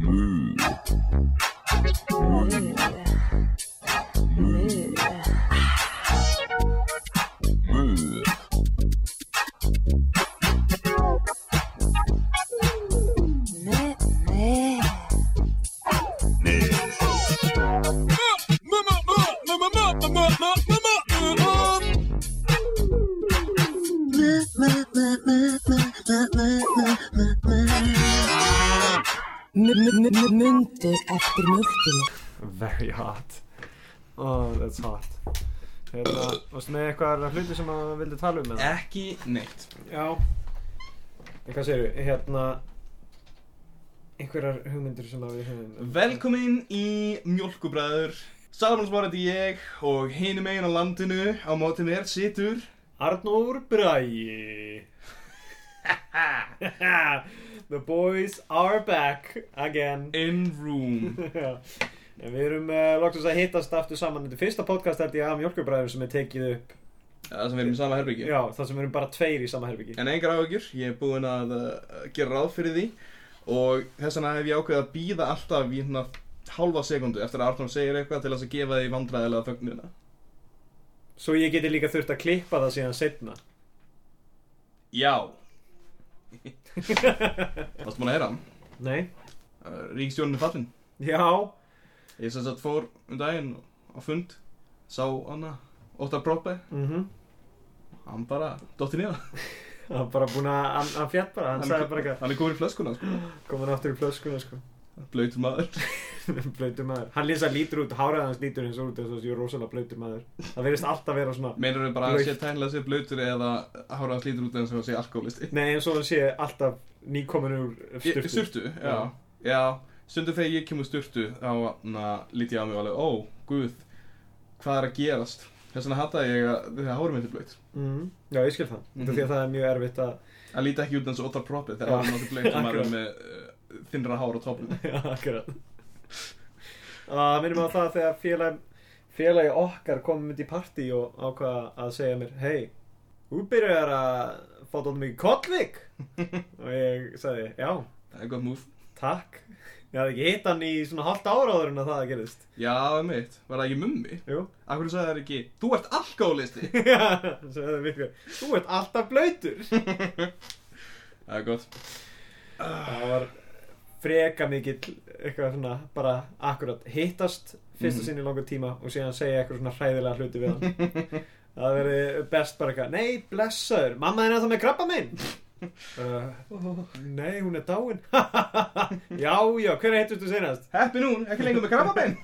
Mm. Mm. Eitthvað hluti sem að vildi tala um eða? Ekki neitt. Já. En hvað segirðu, hérna einhverjar hugmyndir sem að við höfum Velkomin í Mjölkubræður Salamansmár heiti ég og hinum megin á landinu á móti mér situr Arnór Bragi. The boys are back again. In Room. Við erum uh, loksins að hittast aftur saman. Þetta er fyrsta podcast held ég af mjölkubræður sem er tekið upp Það sem við erum í sama herbyggi Já, það sem við erum bara tveir í sama herbyggi En engar áhugjur, ég er búinn að uh, gera ráð fyrir því. Og þess vegna hef ég ákveðið að býða alltaf í hérna hálfa sekundu eftir að Arnór segir eitthvað til þess að gefa því vandræðilega þögnina. Svo ég geti líka þurft að klippa það síðan setna Já. Varstu búinn að heyra hann? Nei. Uh, Ríkstjórnin er fallin. Já. Ég sem sagt fór um daginn á fund Sá hana Óttar Proppe mm Hann bara niða Það var bara búin að, hann, hann fjall bara, hann sagði bara Hann er komin í flöskuna sko. Komin aftur í flöskuna sko. Blöytur maður. Blöytur maður. Hann lýsa lítur út, hárað hans lítur eins og út þess að það séu rosalega blöytur maður. Það verðist alltaf vera svona Meinar við bara að Blautt. sé tænilega sé blöytur Eða hára hans lítur út eins og að sé alkoholisti Nei, eins og hann sé alltaf nýkomin úr Ég- sturtu. Sturtu, já. Já, stundum þegar ég kemur sturtu Þá na, lít ég á mig og alveg Ó, guð, hvað er að gerast? Þess vegna hataði ég að þegar hárum mitt er blöyt mm. Já, ég skil það. Mm Mhm. Því að það er mjög erfitt að Það líti ekki út eins og Óttar Proppe Já. Þegar mitt er blöyt og maður er með uh, þinnra hár á toppnum. Já, akkurat. Það minnum á það þegar félag félagi okkar komum mynd í partí og ákvaða að segja mér Hei, þú byrjar að fá dóttum mikið kollvik og ég sagði, já, Það er gott múf takk Ég hafði ekki hitt hann í svona halvt ára áður en að það gerðist. Já, mitt, var það ekki mummi? Jú. Akkur sagði það ekki, þú ert alkoholisti Já, sagði virkar Þú ert alltaf blöytur Það er gott. Það var freka mikill eitthvað svona bara akkurat hittast fyrsta Mhm. sinn í langur tíma og síðan segja eitthvað svona hræðilega hluti við hann. Það veri best bara eitthvað nei, blessaður, mamma þín er það með krabba minn uh, nei, hún er dáin. Já, já, hver heittust þú senast? Heppi nún, ekki lengur með krabbabein.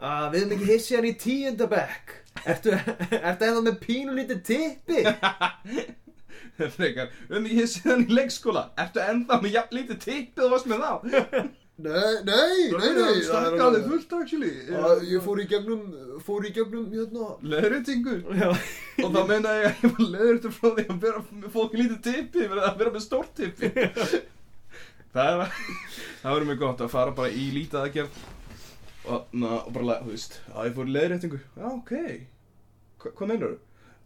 Uh, við erum ekki hissi hann í tíundabekk ertu, ertu eða með pínulítið tippi? Frekar, um ég síðan í leikskóla. Ertu ennþá með jafn lítið tippið og varst með þá? Nei, nei, Stakka alveg fullt actually. Að Ég fór í gegnum, fór í gegnum, hérna Leðréttingu Og þá meina ég að ég var leðréttur frá því að vera með fólk í lítið tippi að vera með stórt tippi. Það er Það verður mjög gott að fara bara í lítið aðgerð. Og, na, og bara, þú veist að ég fór í leðréttingu Já, ok. Hva, Hvað meinar þú?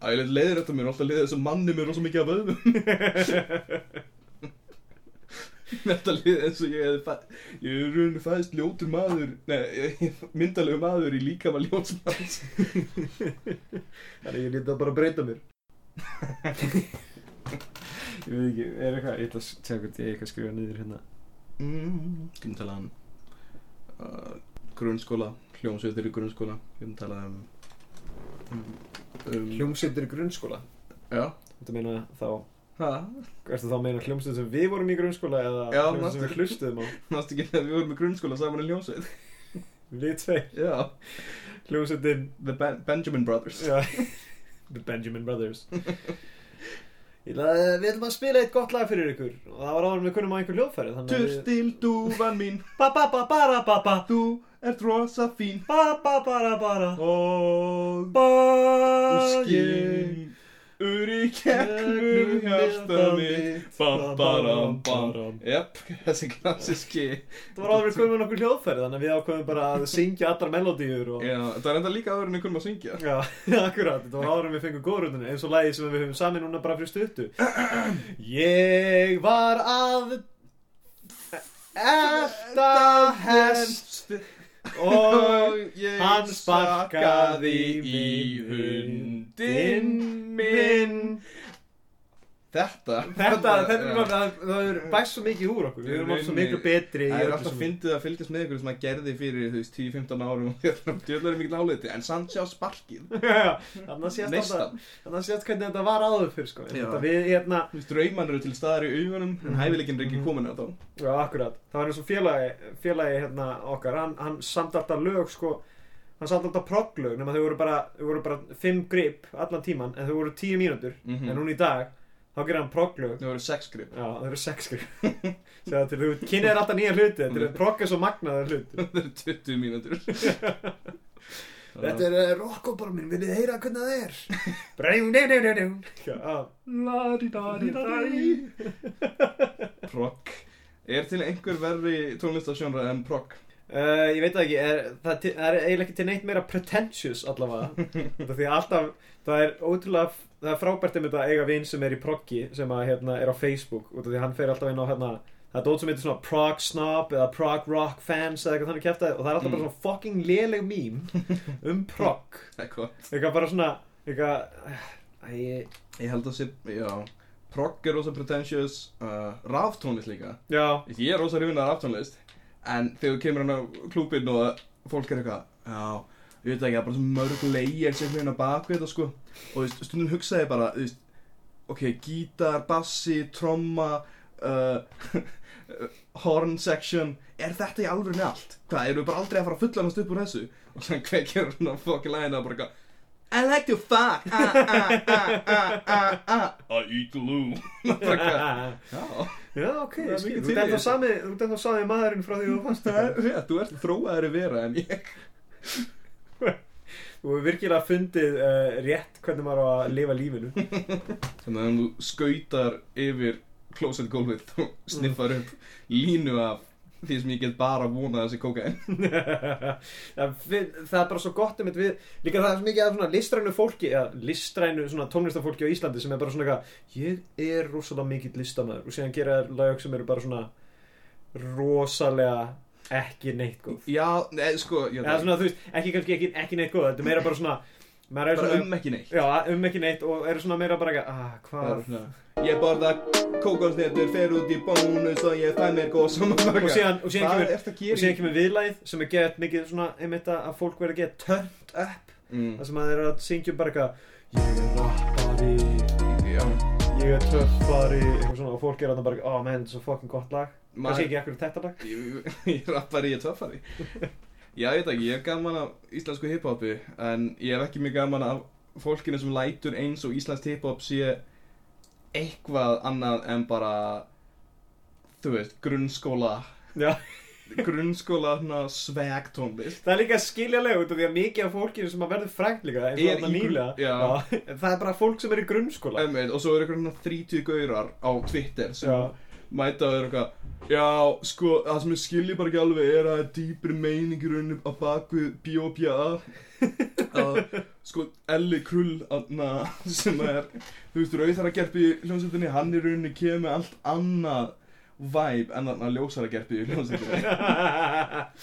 Að ég leiði leiðrétta mér og alltaf leiði þess að manni mér rosa mikið af vöðum Liði eins og ég hefði. Ég er rauninni fæðist ljótur maður Nei, myndalegu maður í líkama ljótsmanns þannig ég lítið að bara breyta mér. Ég veit ekki, er eitthvað ég ætla að segja hvort ég eitthvað að skrifa niður hérna. Mm, Getum talað um uh, Grunnskóla Hljómsveitir í grunnskóla. Getum talað um, um, um hljómsveitir í grunnskóla? Já. Þetta meina þá Ha? Ertu þá meina hljómsveit sem við vorum í grunnskóla eða Já, hljómsveit sem við hlustuðum á? Nástu ekki þegar við vorum í grunnskóla saman í hljómsveit? Við tvei Já. Hljómsveitin The ben Benjamin Brothers. Já. The Benjamin Brothers. Ég Við ætlum að spila eitt gott lag fyrir ykkur. Og það var áður við kunnum á einhver hljóðfæri Turstil dúfan mín. Ba ba ba bara ba ba. Þú ert rosa fín. Ba ba bara bara Og Ba skinn Ur í kegnum hjarta mitt. Bam-baram bam Jep, þessi klassiski Það var áður við kunnum á nokkur hljóðfæri Þannig að við ákveðum bara að syngja allar melodíur og... Já, það er enda líka aður en við kunum að syngja. Já, akkurat, þetta var áður en við fengum góðröndinu eins og lagi sem við höfum sami núna bara fyrir stuttu. Ég var að og ég hann sparkaði í hundin minn Þetta Þetta, þetta er bara, það, er bæst svo mikið úr okkur. Við erum oft svo miklu betri Það er alltaf fyndið að fylgjast með ykkur sem að gerði fyrir, þú veist, 10-15 árum og þetta djöðlar er mikil áliti, en samt sjá sparkið. Þannig að sést alltaf Þannig að sést hvernig þetta var áður fyrr sko. Þetta við, hérna Þú veist, drauman eru til staðar í augunum, en hæfileikin er ekki Mhm. komin á þá. Já, akkurat. Það var eins og félagi, félagi hérna okkar Hann, hann samt alltaf lög sko. Hann samt alltaf progglög Nefn að þau voru bara, þau voru bara fimm grip allan tíman En þau voru tíu mínútur Mhm. En núna í dag Þá gerir hann progglög. Það voru sex grip Já, það eru sex grip Segða til, þú kynir alltaf nýja hluti Þetta er progg er svo magnaður hluti. Það eru 20 mínútur. Þetta er uh, rockopar minn, viljið þið heyra hvernig það er? Breng, nei, nei, nei, nei. Já, Progg. Er til einhver verri tónlistasjónra en progg? Uh, ég veit það ekki, er, það til- það er eiginlega ekki til neitt meira pretentious allavega. Þetta því alltaf, það er ótrúlega, það er frábært um þetta að eiga vinn sem er í proggi sem að, hérna, er á Facebook út af því að hann fer alltaf inn á hérna, það er dót sem heitir svona prog snob eða prog rock fans eða eitthvað þannig kæftæði og það er alltaf bara Mm. svona fucking léleg mím um prog. Eitthvað bara svona, eitthvað, ég, Ég held að sé, já Progg er rosa pretentious uh, Raftónlist líka. Já, Ég er rosa hrifin af raftónlist En þegar þú kemur hann á klúbinn og að fólk er eitthvað Já, ég veit ekki, það er bara svo mörg leigir sem hérna bakvið þetta sko Og þú veist, stundum hugsaði bara, þú veist Ok, gítar, bassi, tromma uh, Horn section Er þetta í alveg með allt? Hvað, erum við bara aldrei að fara að fullanast upp úr þessu? Og þannig kveikir hann á fokkin lægina og bara eitthvað I like to fuck ah, ah, ah, ah, ah, ah. I eat glue Bara eitthvað, Já já, ok, ég skil, þú ert þessu. sami, þú ert ennþá sami maðurinn frá því þú fannst Það þú ert þróaðari vera en ég Þú hefur virkilega fundið uh, rétt hvernig maður á að lifa lífinu. Þannig að þú skautar yfir klósettgólfið og sniffar upp línu af því sem ég get bara vonað að þessi kókain það, það er bara svo gott um við líka það er svo mikið af listrænu fólki eða listrænu tónlistafólki á Íslandi sem er bara svona eitthvað ég er rosalega mikill listamæður og síðan gera þær lög sem eru bara svona rosalega ekki neitt góð. Já, neð, sko ég, eða svona þú veist, ekki kannski ekki, ekki neitt góð þetta er meira bara svona bara svona um ekki neitt. Já, um ekki neitt og eru svona meira bara eitthvað ah, hvað? Ég borða kókosnetur, fer út í bónus og ég fæ mér góð og síðan, og síðan kemur kemur viðlæð sem er gett mikið svona einmitt að fólk verður að geta turned up. Mm. það sem að þeir eru að syngja um bara eitthvað ég er rappari. Já ég er töffari eitthvað svona og fólk er að bara oh man, þetta er svo fucking gott lag. Kannski ekki ekkur þetta lag. Ég, ég rappari, ég er töffari Já, ég veit ekki, ég er gaman af íslensku hiphopi En ég er ekki mjög gaman af fólkinu sem lætur eins og íslenskt hiphop sé eitthvað annað en bara þú veist, grunnskóla. Já. Grunnskóla svona sveg tónlist. Það er líka skiljalega út af því að mikið af fólkinu sem að verður frækt líka eins og Er þarna grunn- nýlega. já. það er bara fólk sem er í grunnskóla. Einmitt, og svo eru eitthvað 30 gaurar á Twitter sem já, mæta og eru eitthvað Já, sko, það sem ég skilji bara ekki alveg er að það er dýpri meiningur unni á bakvið B.O.B.A. að, sko, Elli Krull anna, sem er, þú veist, rauðara gerpi í hljómsveitinni, hann í rauninni kemur allt annað vibe en þarna ljósara gerpi í hljómsveitinni.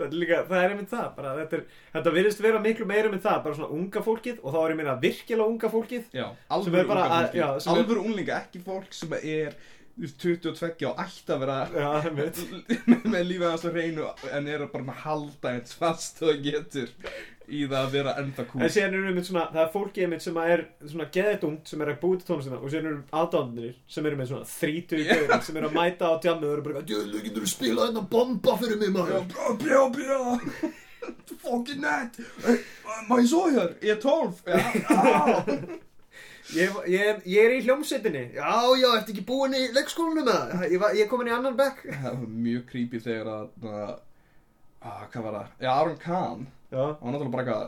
Það er líka, það er einmitt það bara, þetta, er, þetta virðist vera miklu meira með það bara svona unga fólkið og þá er ég meina virkilega unga fólkið Já, alvöru unga að- fólki já, Alvöru unglinga, ekki fólk sem er þú veist, 22 og ætti að vera já, með lífið að reynu en er bara að halda eins fast og getur í það að vera enda kúl En síðan eru einmitt svona, það er fólki einmitt sem er svona geðetungt sem er að búið til tónlistina og síðan eru aðdándir sem eru með svona 30 Já. gaurar sem eru að mæta á tjammi og eru bara Djöðlu, getur þú spilað hérna bomba fyrir mig, maður? Bjá, bjá, bjá Fucking net Má ég svo hér? Ég er 12 Já, já. ég, ég, ég er í hljómsveitinni Já, já, ertu ekki búinn í leikskólanum með það? Ég, ég er komin í annan bekk Það var mjög creepy þegar að ah, Hvað var það? Já, Aron Kahn Já, Hann náttúrulega bara eitthvað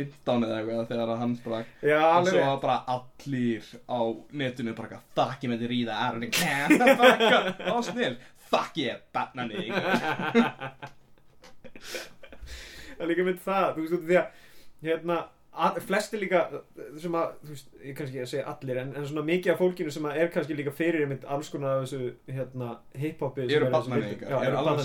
15 eða eitthvað þegar hann já og svo var bara allir á netinu bara eitthvað Fuck ég með þér í það Aron Kahn Bara eitthvað, Á snill Fuck ég, batnani Það er líka mynd það, þú veist af því að hérna, flesti líka sem að, þú veist, ég kannski að segja allir en, en svona mikið af fólkinu sem að er kannski líka fyrir einmitt alls konar af þessu hérna, hip-hopi Eru er Já, eru alveg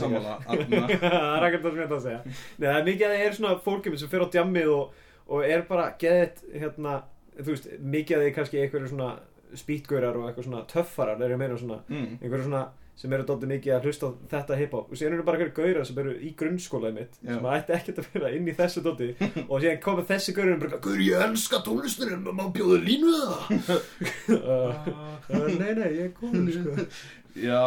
Anna, það er ekkert það sem ég ætla að segja. Nei, það er mikið að það er svona fólkið sem fyrir á djammið og, og er bara geðið hérna, þú veist, mikið að þið kannski einhverju svona spýtgaurar og eitthvað svona töffarar er ég meina svona, mm. einhverju svona sem eru dóttir mikið að hlusta þetta hip-hop. Og síðan eru bara einhverju gaurar sem eru í grunnskólaði mitt Já. sem ætti ekkert að vera inn í þessu dótti og síðan komið þessi gaurar og bara Guður, ég elska tónlistunum, má bjóða línu við það? uh, uh, Nei, nei, ég er komin sko. Já,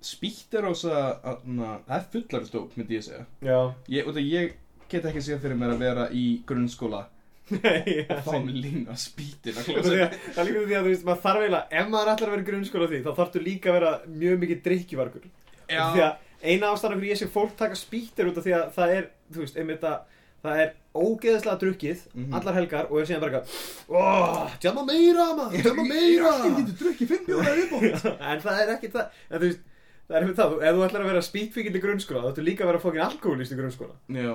spýtt er ósa Það er fullar stók, myndi ég segja. Já, ég, af ég get ekki séð fyrir mér að vera í grunnskóla og línu að spýtin að Það er líka því að þú veist, maður þarf eiginlega, ef maður ætlar að vera grunnskóla því, þá þarftu líka að vera mjög mikið drikkjuvargur. Því að eina ástæðan okkur ég sé fólk taka spýttir út af því að það er, þú veist, einmitt að það er ógeðslega drukkið Mhm. allar helgar og er síðan bara oh, Tjama meira, maður, tjama meira. Ég getur drukkið fimm bjóða viðbót en það er ekki það, en þú veist, það er einmitt það, ef þú ætlar að vera spýtfíkild í grunnskóla, þá ættu líka að vera fókin alkoholist í grunnskóla. Já,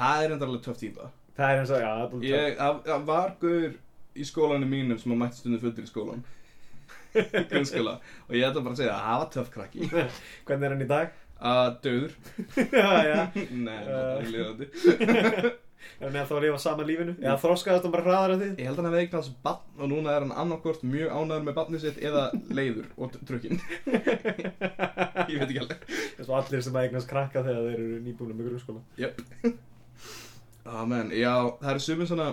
það er enda alveg töff típa Það er eins og, já, búin Ég, það var guður í skólanum mínum sem að mætti stundum fullir í skólan í grunnskóla. Og ég ætla bara að segja að var töff krakki. Hvernig er hann í dag? að döður. Já, já. Nei, það er liðandi Er hann þá að lifa sama lífinu? Eða þroskaðast hann bara hraðar að því? Ég held að hann hefði eignast barn og núna er hann annarkvort mjög ánæður með barnið sitt eða leiður og drukkinn. Ég veit ekki alveg. Eins og allir sem að eignast krakka þegar þeir eru nýbúinum með grunnskóla. Jöp Amen, já, það eru sumir svona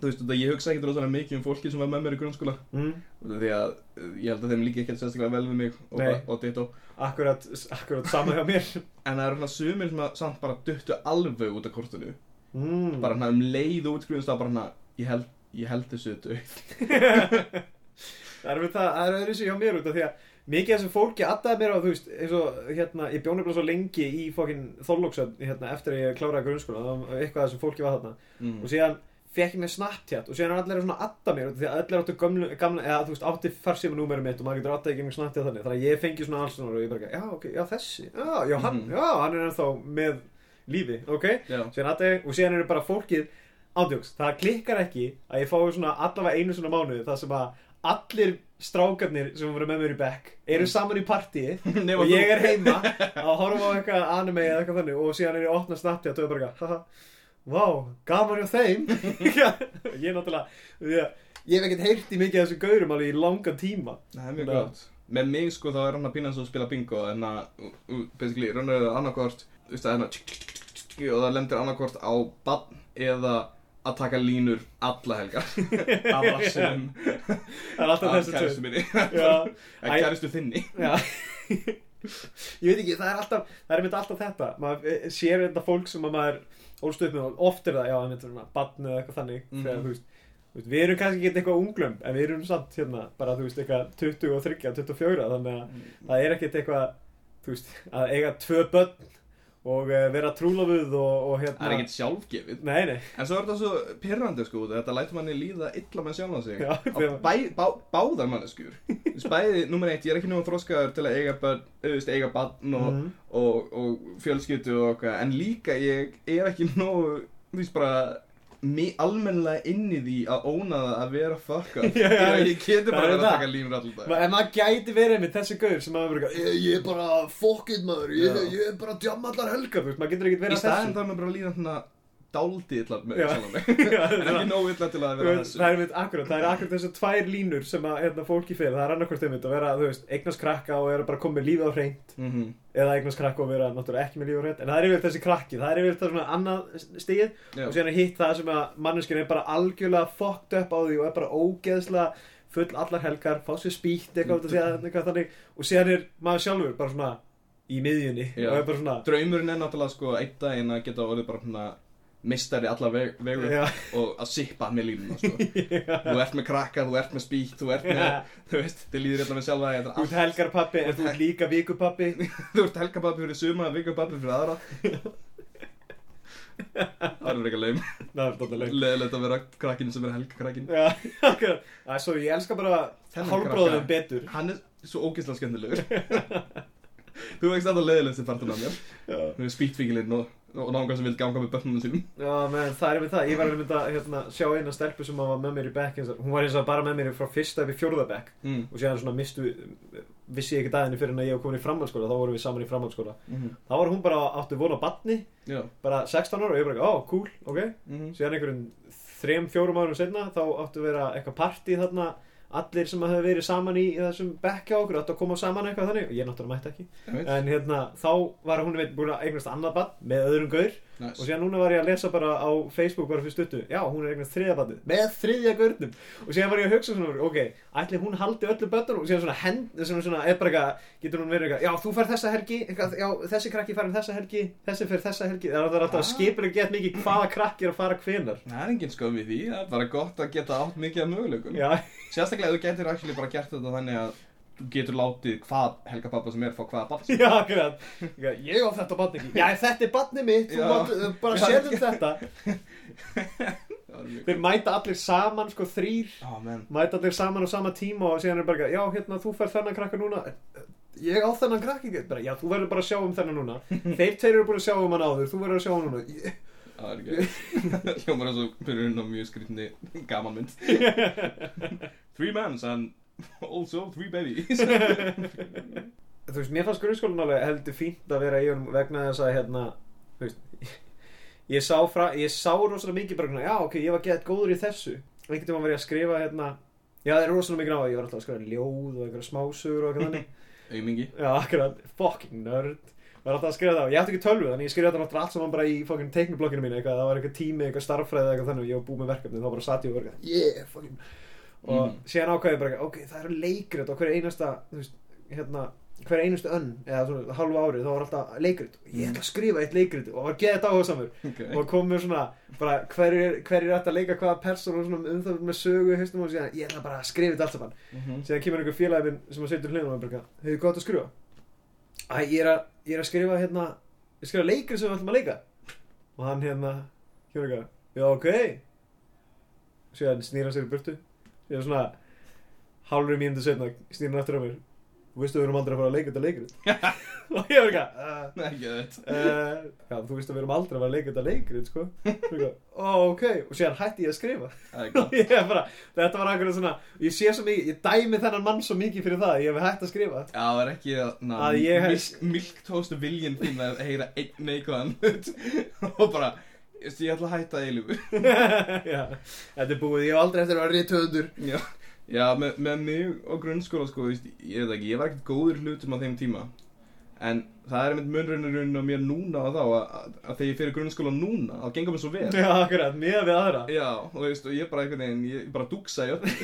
Þú veist, ég hugsa ekkert rosalega mikið um fólki sem var með mér í grunnskóla mm. Því að ég held að þeim líka ekkert sérstaklega vel við mig og, Nei. bara, og akkurat, akkurat sama hjá mér En það eru svona sumir sem að samt bara duttu alveg út af kortinu mm. Bara hérna um leið og útskrifist þá bara hérna Ég held, ég held þessu döð það er við það, það er öðru sér hjá mér út af því að mikið af þessu fólki addaði mér á, þú veist, eins og hérna, ég bjóði bara svo lengi í fokkin þorlóksöfn, hérna, eftir að ég kláraði grunnskóla, það var eitthvað af þessu fólki var þarna mm. og síðan fekk ég mér Snapchat og síðan er allir svona að adda mér því að allir áttu gamla, gamla eða þú veist, átti farsíma númerum mitt og maður getur addað ekki með Snapchat þannig, þannig að ég fengi svona alls og ég bara, já, ok, já, þessi, já, já, hann, Mhm. já, hann er ennþá með lífi, ok, Já, síðan ég og síðan eru bara fólkið ándjóks, það klikkar ekki að ég fái svona allavega einu svona mánuði það sem að allir strákarnir sem voru með mér í bekk eru saman í partíi og ég er heima að horfa á eitthvað anime eða eitthvað þannig og síðan er ég að opna Snapchat og ég bara eitthvað, vá, gaman hjá þeim. Ég er náttúrulega ég hef ekkert heyrt í mikið af þessu gaurum alveg í langan tíma. Það er mjög gott. Með mig sko þá er hann að pína svo að spila bingo En að, basically, raunar er annarkvort Þú veist að tsk, tsk, tsk, tsk, tsk, Og það lendir annarkvort á bann Eða að taka línur alla helgar. Af rassinum Af kæristu minni. En kæristu þinni. Ég veit ekki, það er alltaf það er mynd alltaf þetta, maður eh, sér þetta fólk sem að maður ólst upp með oft er það, já, það myndir svona badn eða eitthvað þannig. Mhm. þegar, þú veist, við erum kannski ekki eitthvað unglömm en við erum samt hérna, bara, þú veist, eitthvað 23, 24, þannig að það er ekkert eitthvað, þú veist, að eiga tvö börn og uh, vera trúlofuð og, og hérna Það er ekkert sjálfgefið. Nei, nei, En svo er þetta svo pirrandi sko Þetta lætur manni líða illa með sjálfan sig. Já, Á bæ, bá, Báðar manneskur Þú veist, Bæði, nummer eitt, ég er ekki nú þróskaður til að eiga börn, auðvist, eiga barn og, Mhm. og, og fjölskyldu og okkar En líka ég er ekki nógu Þú veist bara almennilega inn í því að óna það að vera fucka Já, já, Ég getur það bara er verið að taka línur alltaf Ma- en maður gæti verið með þessi gaur sem maður bara, Ég, ég er bara fokkið maður, ég, ég er bara að djamma allar helgar. helga, maður getur ekkert Í verið að þessu. þá er maður bara að líða svona dáldi illa með En ekki nógu illa til að vera þessu. það er akkurat, það er akkurat þessu tvær línur sem að hérna, fólki fyrir, það er annarkvort einmitt að vera, eignast krakka og vera bara komið lífið á hreint Mhm. eða eignast krakka og vera náttúrulega ekki með lífið á hreint en það er yfir þessi krakki, það er yfir það svona annað Já. og síðan er hitt það sem að manneskinn er bara algjörlega fucked up á því og er bara ógeðslega full allar helgar, fá sér eitthvað þannig og síðan er maður sjálfur bara svona í miðjunni Draumurinn er náttúrulega sko daginn að geta orðið bara svona mistari alla veg, vegu Já. og að sippa með línuna sko. þú ert með krakka, þú ert með spýtt þú ert með, þú veist, þið líður illa með sjálfa Þú er ert helgarpappi en þú ert líka vikupappi þú ert helgababbi fyrir suma vikababbi fyrir aðra. Það er er þetta leik leðilegt að vera krakkin sem er Já, er svo, ég elska bara hálfbróðum betur. hann er svo ógeðslega skemmtilegur. Þú veist alltaf leðilegt sem partur af mér. Já, spýttvíkilinn og og náungar sem vil ganga með bönnunum sínum. Já, menn það er með það, ég var að mynda hérna, sjá eina stelpu sem var með mér í bekk hún var eins og bara með mér frá fyrsta í fjórða bekk. Mm. og síðan svona mistu vissi ég ekki daginn fyrir en að ég var komin í framhaldsskóla. Þá vorum við saman í framhaldsskóla. Mm þá var hún bara áttu von á batni Já. Bara 16 ára og ég bara, ó, cool, ok. Mm. síðan einhverjum þrem, fjórum árum setna þá áttu að vera eitthvað partí þarna allir sem hefur verið saman í, þessum bekka okkur áttu að koma saman eitthvað þannig. Og ég náttúrulega mætti ekki. En hérna, þá var hún veit búin að eignast annað bann með öðrum gaur og nice. síðan núna var ég að lesa bara á Facebook bara fyrir stuttu, já, hún er eignast þriðja bannið með þriðja gaurnum og síðan var ég að hugsa svona, ok, ætli hún haldi öllu bönnum og síðan svona hend, svona, svona, bara eitthvað, getur hún verið eitthvað, já, þú fær þessa helgi já, þessi krakki fær um þessa helgi þessi fær þessa helgi, það er alltaf Ah. að skipulega gett mikið hvaða krakki er að fara hvenar Það er engin skömm í því, það er bara gott að geta átt mikið af möguleikum. Sérstaklega þú getur getur látið hvað Helga pappa sem er fá hvaða pappa sem já, akkurat. Ég á þetta bann ekki, já, þetta er bannið mitt. Þú Já. mátt, uh, bara sérðum ok. þetta. Er mjög þeir mæta allir saman, sko, þrýr Á, menn. Mæta allir saman á sama tíma og síðan er bara, já, hérna, þú fær þennan krakka núna. Ég á þennan krakki bara, já, þú verður bara að sjá um þennan núna. Þeir tveir eru búin að sjá um hann áður, þú verður að sjá um hann núna. Ég, Það er ekki Hljómar eins og fyrir inn á mjög skrýtni gaman mynd Three mans and also three babies. Þú veist, mér fannst grunnskólan alveg heldur fínt að vera í honum vegna þess að, hérna, þú veist ég sá, fra, ég sá rosalega mikið bara, já, ok, ég var gett góður í þessu. Einhvern tímann var ég að skrifa, hérna já, það er rosalega mikið á, ég var alltaf að skrifa ljóð og einhverja smásögur og eitthvað þannig. Aumingi. Já, akkurat, fucking nerd var alltaf að skrifa það, ég átti ekki tölvu þannig ég skrifa þetta náttúrulega allt saman bara í fucking teiknublokkinu mínu eitthvað, það var eitthvað tími, eitthvað starffræði eitthvað þannig og ég var búið með verkefni, þá bara satt ég og eitthvað yeah, fucking og Mhm. síðan ákvæði ég bara, ok, það eru leikrit og hver einasta, veist, hérna hver einustu önn, eða svona halvu árið þá var alltaf leikrit, ég ætla að skrifa eitt leikrit og var geðið áhersamur okay. og kom með svona, bara hver er, hver er að leika hvaða person og svona um það með sögu í hausnum og síðan, ég ætla bara að skrifa þetta allt saman. Mm -hmm. síðan kemur einhver félagi minn sem að setja hliðum og bara, hefur gott að skrifa? Æ, ég er að, ég er að skrifa hérna ég skrifa leikri sem við ætlum að leika. Og hann hérna eitthvað, já ok. Síðan snýr hann sér í burtu síðan svona hálfur mínútu setna snýr hann aftur á mér. Þú veistu að við erum aldrei að fara að leika þetta leikrit? Og ég var eitthvað þú veist að við erum aldrei að fara að leika þetta leikrit sko. Ég eitthvað, ok, og síðan hætti ég að skrifa. Er ég er bara, þetta var akkurat svona ég sé svo mikið, ég dæmi þennan mann svo mikið fyrir það að ég hef hægt að skrifa. Já, það er ekki na, Að ég hef- milk, milktóstu viljinn þín að heyra einn neikvæðan og bara, ég ætla að hætta eilifu já, þetta er búið, ég hef aldrei eftir að vera rítöðundur Já, já með, með mig á grunnskóla sko, veist, ég veit ekki, ég var ekkert góður hlutum á þeim tíma. En það er mynd munrunurinn á mér núna og þá að, að, að þegar ég fyrir grunnskóla núna, það gengur mér svo vel. Já, akkurat, miða við aðra. Já, og veist, og ég bara einhvern veginn, ég bara öllu.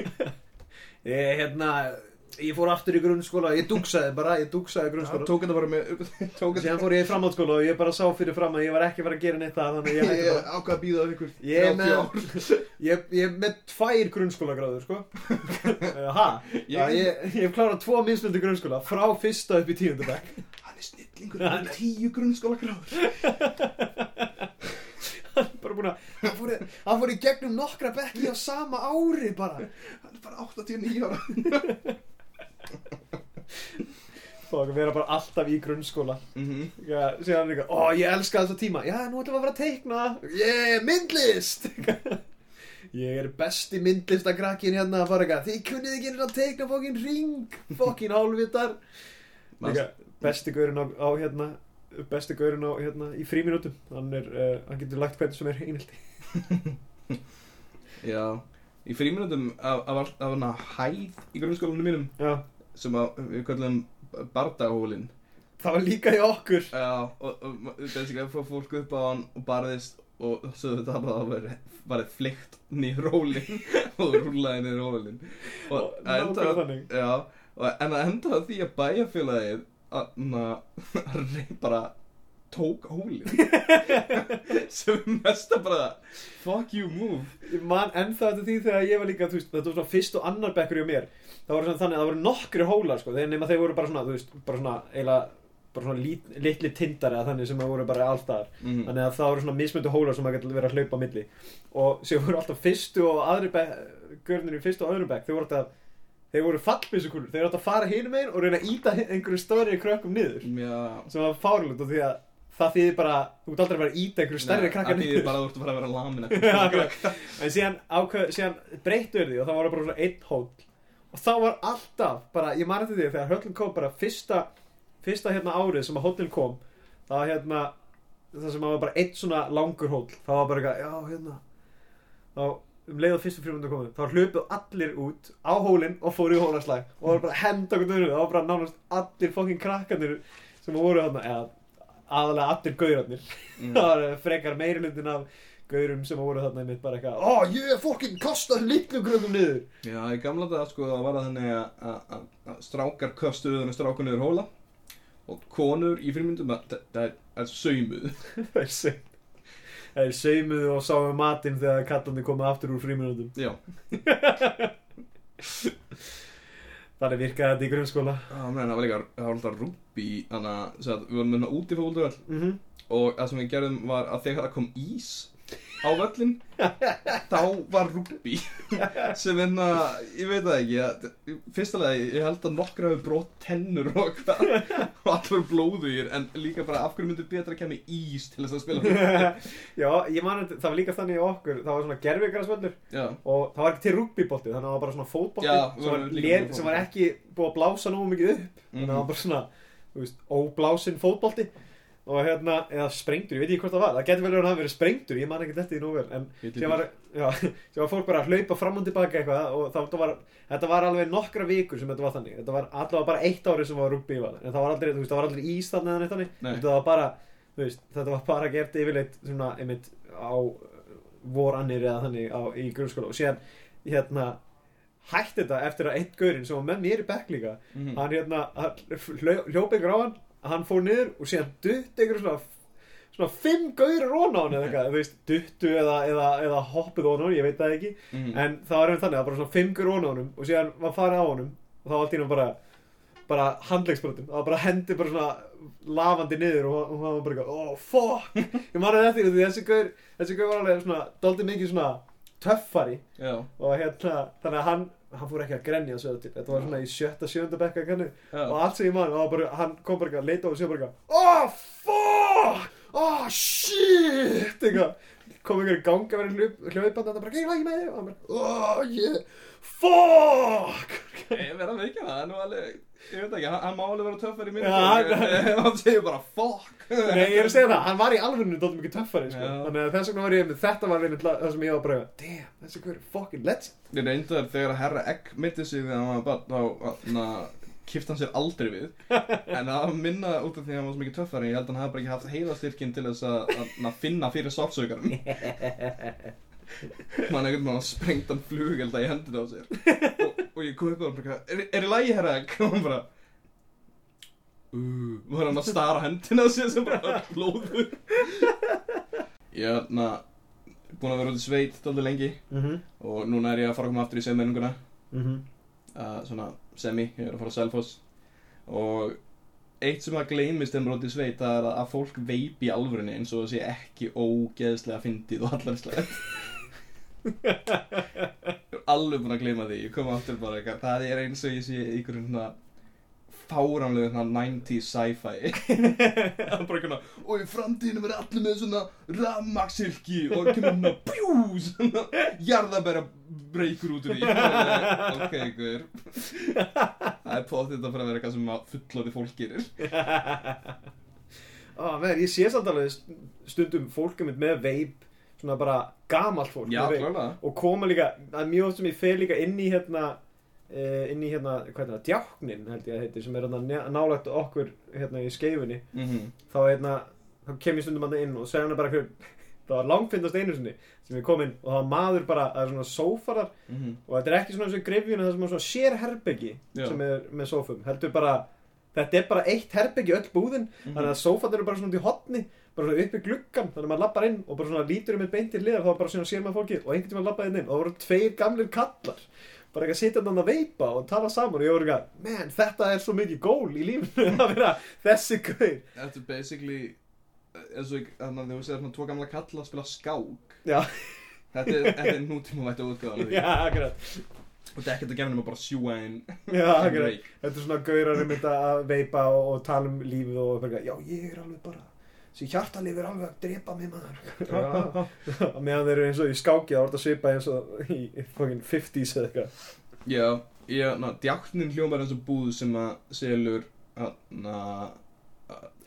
Ég, hérna, ég fór aftur í grunnskóla ég dúksaði bara, ég Já, grunnskóla. Tók þetta bara með, síðan fór ég í framhaldsskóla og ég bara sá fyrir fram að ég var ekki fara að gera neitt það þannig að ég hætti bara ákvað að býða af ykkur Ég er 30 með- ár. ég, ég er með tvær grunnskólagráður, sko. Ha, Ég- ég, ég, ég hef klárað tvo minnsmyndu grunnskóla frá fyrsta upp í tíundabæk Hann er snillingur, hann er tíu grunnskóla gráður bara búin að hann fór í gegnum nokkra bekki á sama ári bara. Hann er bara 89 ára og vera bara alltaf í grunnskóla. Mm já, síðan líka, ó ég elska þessa tíma. Já, nú ætlum við að fara að teikna. Ég, myndlist. Ég er besti myndlistakrakkin hérna að fara eitthvað, þið kunnið ekki að teikna fokkin ring, fokkin hálfvitar líka, besti gaurinn á, á hérna besti gaurinn á hérna í fríminútum hann er, uh, hann getur lagt hvernig sem er einhaldi Já, í fríminútum af, af, af, af hæð í grunnskólanum mínum. Já, sem að við kallum bardahólin það var líka í okkur. Já, og, og basically fór fólk upp á hann og barðist og svo þetta bara að vera bara fleikt nýr rólinn og rúlaði nýr rólinn. Og Og að enda nákvæmlega þannig. já, og, en að enda á því að bæjarfélagið að bara tók hólinn sem er mesta bara fuck you move. Ég man ennþá þetta því þegar ég var líka, veist, þetta var svona fyrst og annar bekkur hjá mér. Það var svona þannig að það voru nokkri hólar, sko, þegar nema þeir voru bara svona, veist, bara svona, eiginlega, bara svona lit, litli tindar eða þannig sem að voru bara allstaðar mm. Þannig að það voru svona mismöndu hólar sem að geta verið að hlaupa milli. Og sér voru alltaf fyrstu og aðri görnir í fyrstu og öðrum bekk, þeir voru alltaf, þeir voru fallbyssukulur Þeir voru alltaf að fara hinum megin og reyna að íta einhverju stóri krökkum niður. Já, Sem var fárlund og því að það þýðir bara, þú ert aldrei að vera að íta einhverju stærri krakka Það þýðir bara að þú ert að fara að vera lamin Já, akkurat. en síðan, síðan breyttu því og það var bara einn hóll. Og þá var alltaf, bara, ég þetta því þegar höllin kom bara fyrsta fyrsta hérna árið sem að hóllin kom það var hérna, það sem að var bara einn svona langur hóll, það var bara eitthvað, já hérna. Þá um leið og fyrstu frímundu komið, þá hlupuð allir út á hólinn og fóru í hólaslag og það var bara henda okkur nöður, það var bara nánast allir fokkin krakkarnir sem voru þarna, eða aðalega allir gaurarnir Mm. það var frekar meirulundin af gaurum sem voru þarna einmitt bara eitthvað ég er fokkin kastað litlum gröðum niður. Já, í gamla dag sko það var það þannig að- að að- að strákar köstuðu þannig strákar niður hóla og konur í fyrirmyndum að það- er, saumuð. Það er saum það er saumuðu og sáum matinn þegar kallandi komið aftur úr fríminútum Já, þannig virkaði þetta í grunnskóla Já, menn, það var líka, það var alltaf rúbi þannig að, við vorum með úti fólkvöld mm -hmm. og það sem við gerðum var að þegar það kom ís á völlin þá var rúbi sem enna, ég veit það ekki að, fyrsta lagi, ég held að nokkra hefur brótt tennur og hvað og allir blóðugir, en líka bara af hverju myndu betra að kemja ís til þess að spila já, ég man að það var líka þannig okkur það var svona gerfigrarsvöllur Já, og það var ekki til rugbybolti þannig að það var bara svona við sem, sem var ekki búið að blása nógu mikið upp þannig að það var bara svona þú veist, óblásinn fótbolti og hérna, eða sprengtur, ég veit ekki hvort það var það getur vel verið að hafa verið sprengtur, ég man ekki þetta í nú vel en sem var, já, sem var fólk bara að hlaupa fram og tilbaka eitthvað og það, var, þetta var alveg nokkra vikur sem þetta var þannig. Þetta var allavega bara eitt ári sem var rugby í val en það var aldrei, þú veist, það var aldrei ís þannig eða neitt þannig. Nei. þetta var bara, þú veist, þetta var bara gert yfirleitt svona, einmitt á vorannir eða þannig á, í grunnskóla. Og síðan, hérna hætti þetta eftir að einn gaurinn sem var með mér í bekk líka Mhm. hann hérna, hann hljó- á hann hann fór niður og síðan dutt ykkur svona svona fimm gaurir ón á hann eða eitthvað, þú veist, duttu eða, eða, eða hoppuð ón á hann, ég veit það ekki. Mhm. en það var einhvern þannig, var bara svona fimm gaurir ón á honum og síðan var farið á honum og þá var allt í hann bara bara handlegsbrotum, það var bara hendi bara svona lafandi niður og, hann var bara eitthvað, oh fuck. Ég man að þetta því þessi gaur, þessi gaur var alveg svona daldið mikið svona töffari. Já, og hérna, þannig að hann hann fór ekki að grenja svo þetta var svona í sjötta, sjönda bekka kannu og allt sem ég man, bara, hann kom bara eitthvað, leita og sé bara Oh fuck, oh shit! Eitthvað, kom einhver í ganga verið hljóp, hljópand, þetta bara, ekki lagi með þig? Og hann bara, oh yeah fuck! Ég verð að veikja það, það nú alveg, ég veit ekki, hann, má alveg vera töffar í minni Já, hann- segir bara fuck! Nei, ég er að segja það, hann var í alvörinu dóttum mikið töffari, sko. Þannig að þess vegna var ég með þetta var la- það sem ég var bara, damn, þessi hver er fucking legend. Ég reyndar þegar að herra Egg mitti sig þegar hann var bara, kipti hann sér aldrei við. En það var minna út af því að hann var svo mikið töffari, ég held að hann hafi bara ekki haft heilastyrkin til þess að, að, að finna fyrir sársaukarum Man einhvern veginn sprengt hann flugelda í hendina á sér. Og, og ég kom upp og hann bara, er, er í lagi herra? Og hann bara Uh, og hann að stara hendina á sér sem bara blóður Ég er na, búin að vera út í sveit dálítið lengi. Mm -hmm. og núna er ég að fara að koma aftur í semenninguna Mm -hmm. uh, svona semi, ég er að fara á Selfoss. Og eitt sem að gleymist út í sveit það er að, að fólk veipi í alvörunni eins og það sé ekki ógeðslega fyndið og allarslega ég er alveg búin að gleyma því. Ég kom aftur bara eitthvað, það er eins og ég sé einhverjum svona fáránlegu svona 90s sci-fi. Það er bara eitthvað og í framtíðinu verður allir með svona rafmaksilki og kemur svona bjú svona jarðabæra breykur út úr því. Ok, ykkur það er potið að fara að vera eitthvað sem fullóði fólk gerir. Ah, með, ég sé samt alveg stundum fólk einmitt með veip svona bara gamalt fólk já, og koma líka, það er mjög oft sem ég fer líka inn í hérna inn í hérna, hvað er það, djáknin held ég að heitir, sem er hérna nálægt okkur hérna í skeifunni, mm þá hérna þá kem ég stundum hann inn og segja hann bara hver það var langfinnast einu sinni sem ég kom inn og það var maður bara, það er svona sófarar -hmm. og þetta er ekki svona eins og grefjuna það sem er svona sér herbeggi Já. sem er með sófum, heldur bara þetta er bara eitt herbeggi öll búðin Mhm. þannig að sófan eru bara svona út í hotni bara svona upp í gluggan, þannig að maður lappar inn og bara svona lítur um eitt beint til liðar þá bara svona sér maður fólkið og einhvern tíma lappaði inn og það voru tveir gamlir kallar bara ekki að sitja þannig að veipa og tala saman. Og ég voru ekki að, man, þetta er svo mikið gól í lífinu að vera þessi gaur. Þetta er basically eins og þannig að þú segir svona tvo gamla kalla að spila skák. Já, Þetta er, þetta er nútíma útgáðan af því. já, akkurat. Og þetta er ekkert að gefna nema bara sjúa inn. Já, akkurat. Þetta er svona gaurar um þetta að veipa og, og tala um lífið og bara, já, ég er alveg bara Þessi hjartalif er alveg að drepa mig maður. Já, meðan þeir eru eins og í skáki þá er þetta svipað eins og í í fucking 50s eða eitthvað. Já, ég, ná, djáknin hljómar eins og búð sem að selur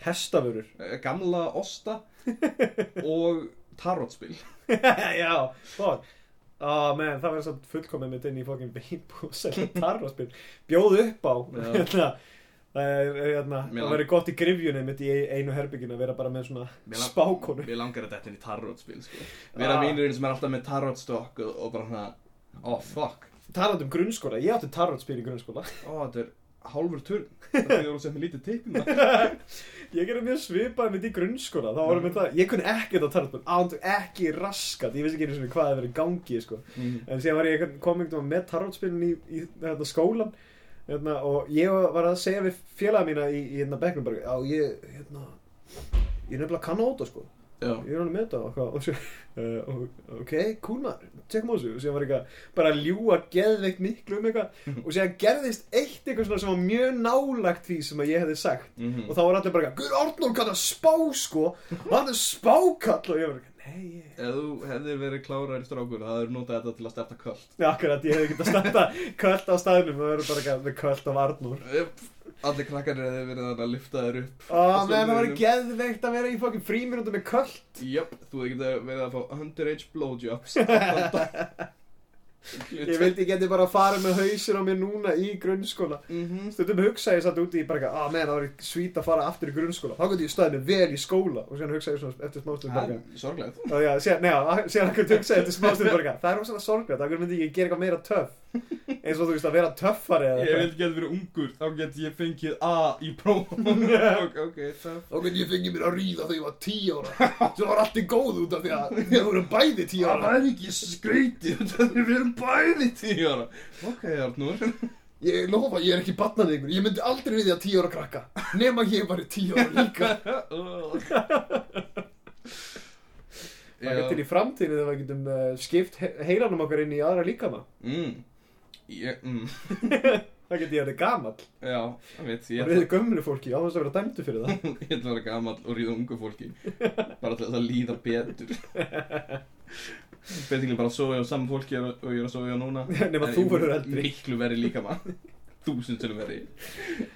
Hestafurur gamla osta og tarotspil. Já, fuck. Ah, man, það verður samt fullkomið mitt inn í fucking beimbu og selja tarraspil Bjóð upp á Já. Það er, hérna, það verður gott í grifjunni mitt í einu herbygginu að vera bara með svona lang- spákonu. Mér langar að þetta inn í tarotspil sko. Vera Ah. vinurinn sem er alltaf með tarotstokk og, og bara svona Oh fuck. Talandi um grunnskóla, ég átti tarotspil í grunnskóla. Ó, þetta er hálfur turn. Það er sem er lítið tippin það. Ég gerði mjög svipað mitt í grunnskóla. Þá varum við það, ég kunni ekkert á tarotspil. Ándu ekki raskat, ég vissi ekki einu sinni hvað það verið í gangi sko. mm. En síðan var ég komingum með tarotspilin í, í þetta, skólan hérna, og ég var að segja við félaga mína í, í hérna, bekknum bara, já ég hérna, ég nefnilega kann þetta sko. Já, ég er alveg með þetta og, svo, uh, ok, maður. Tjekkum á þessu og síðan var eitthvað bara að ljúa geðveikt miklu um eitthvað. Og síðan gerðist eitt eitthvað svona sem var mjög nálagt því sem að ég hefði sagt. Mhm. og þá var allir bara eitthvað, Guður Arnór kann að spá sko. Hann er spákall. Og ég var eitthvað, nei ég Ef þú hefðir verið klárar í strákur það hefur notað þetta til að stefta köll Já, akkurat, ég hefði getað standa kvöld á staðnum og verður bara eitthvað með kvöld Arnór. Jöp, Allir krakkarnir hefði verið þannig að lyfta þér upp. Ó, menn það var geðveikt að vera í fokkin fríminútu með kvöld Jöp, þú hefði getað verið að fá underage blowjobs. Ég vildi ég geti bara að fara með hausinn á mér núna í grunnskóla. Mhm. Stundum hugsa ég satt úti í bara að menn það var svít að fara aftur í grunnskóla. Þá gæti ég staðið mig vel í skóla og síðan hugsa ég svona eftir smástum bara Það er neða, síðan akkur hugsa ég eftir smástum bara Það er rosalega sorglega, það myndi ég gera eitthvað meira töff? Eins og þú veist að vera töffari eða Ég vildi geta verið ungur, þá get ég fengið A í prófum. Ok, ok, það Þá get ég fengið mér að ríða þegar ég var 10 ára. Svo var allt í góð út af því að við vorum bæði 10 Það ára er ekki skreitið, við erum bæði tíu ára. Ok, Arnur Ég lofa, ég er ekki batnað ykkur Ég myndi aldrei við því að 10 ára krakka. Nema ég var 10 ára líka. Það til í framtíðinu þegar við getum uh, skipt he heilanum okkar inn í aðra líkama. Mm. Ég, mm, Það geti ég verið gamall. Já, það veit, ég og ætla, riði gömlu fólki á þess að vera dæmdu fyrir það. Ég ætla að vera gamall og ríða ungu fólki. Bara til að líða betur Betur bara að sofa hjá saman fólki og og ég er að sofa hjá núna. Nefn að þú ég- verður eldri. Miklu verið líka maður Þúsund til verið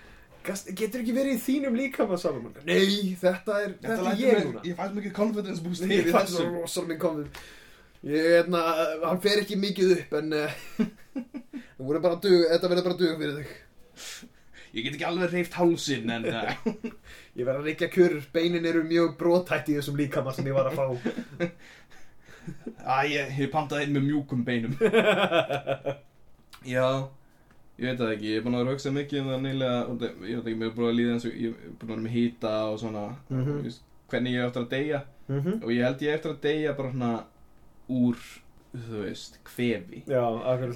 Getur ekki verið í þínum líkama Salomon? Nei, þetta er, þetta er lætur ég mig- núna. Ég fæst mikið confidence boost Ég fann svo þessu. rosalega minn komið Ég, hérna, hann fer ekki mikið upp en uh, það voru bara dug, þetta verður bara dug fyrir þig. Ég get ekki alveg reyft hálsinn en uh, Ég verð að reykja kjur, beinin eru mjög brotætt í þessum líkama sem ég var að fá Æ, ég, ég pantaði inn með mjúkum beinum Já Ég veit það ekki, ég er búin að vera að hugsa mikið um það nýlega og Ég veit ekki, mér er búin að líða eins og Ég er búin að vera með hýta og svona Mhm. þú veist, Hvernig ég er eftir að deyja mm -hmm. Og ég held ég eftir að deyja bara svona Úr, þú veist, kvefi Já,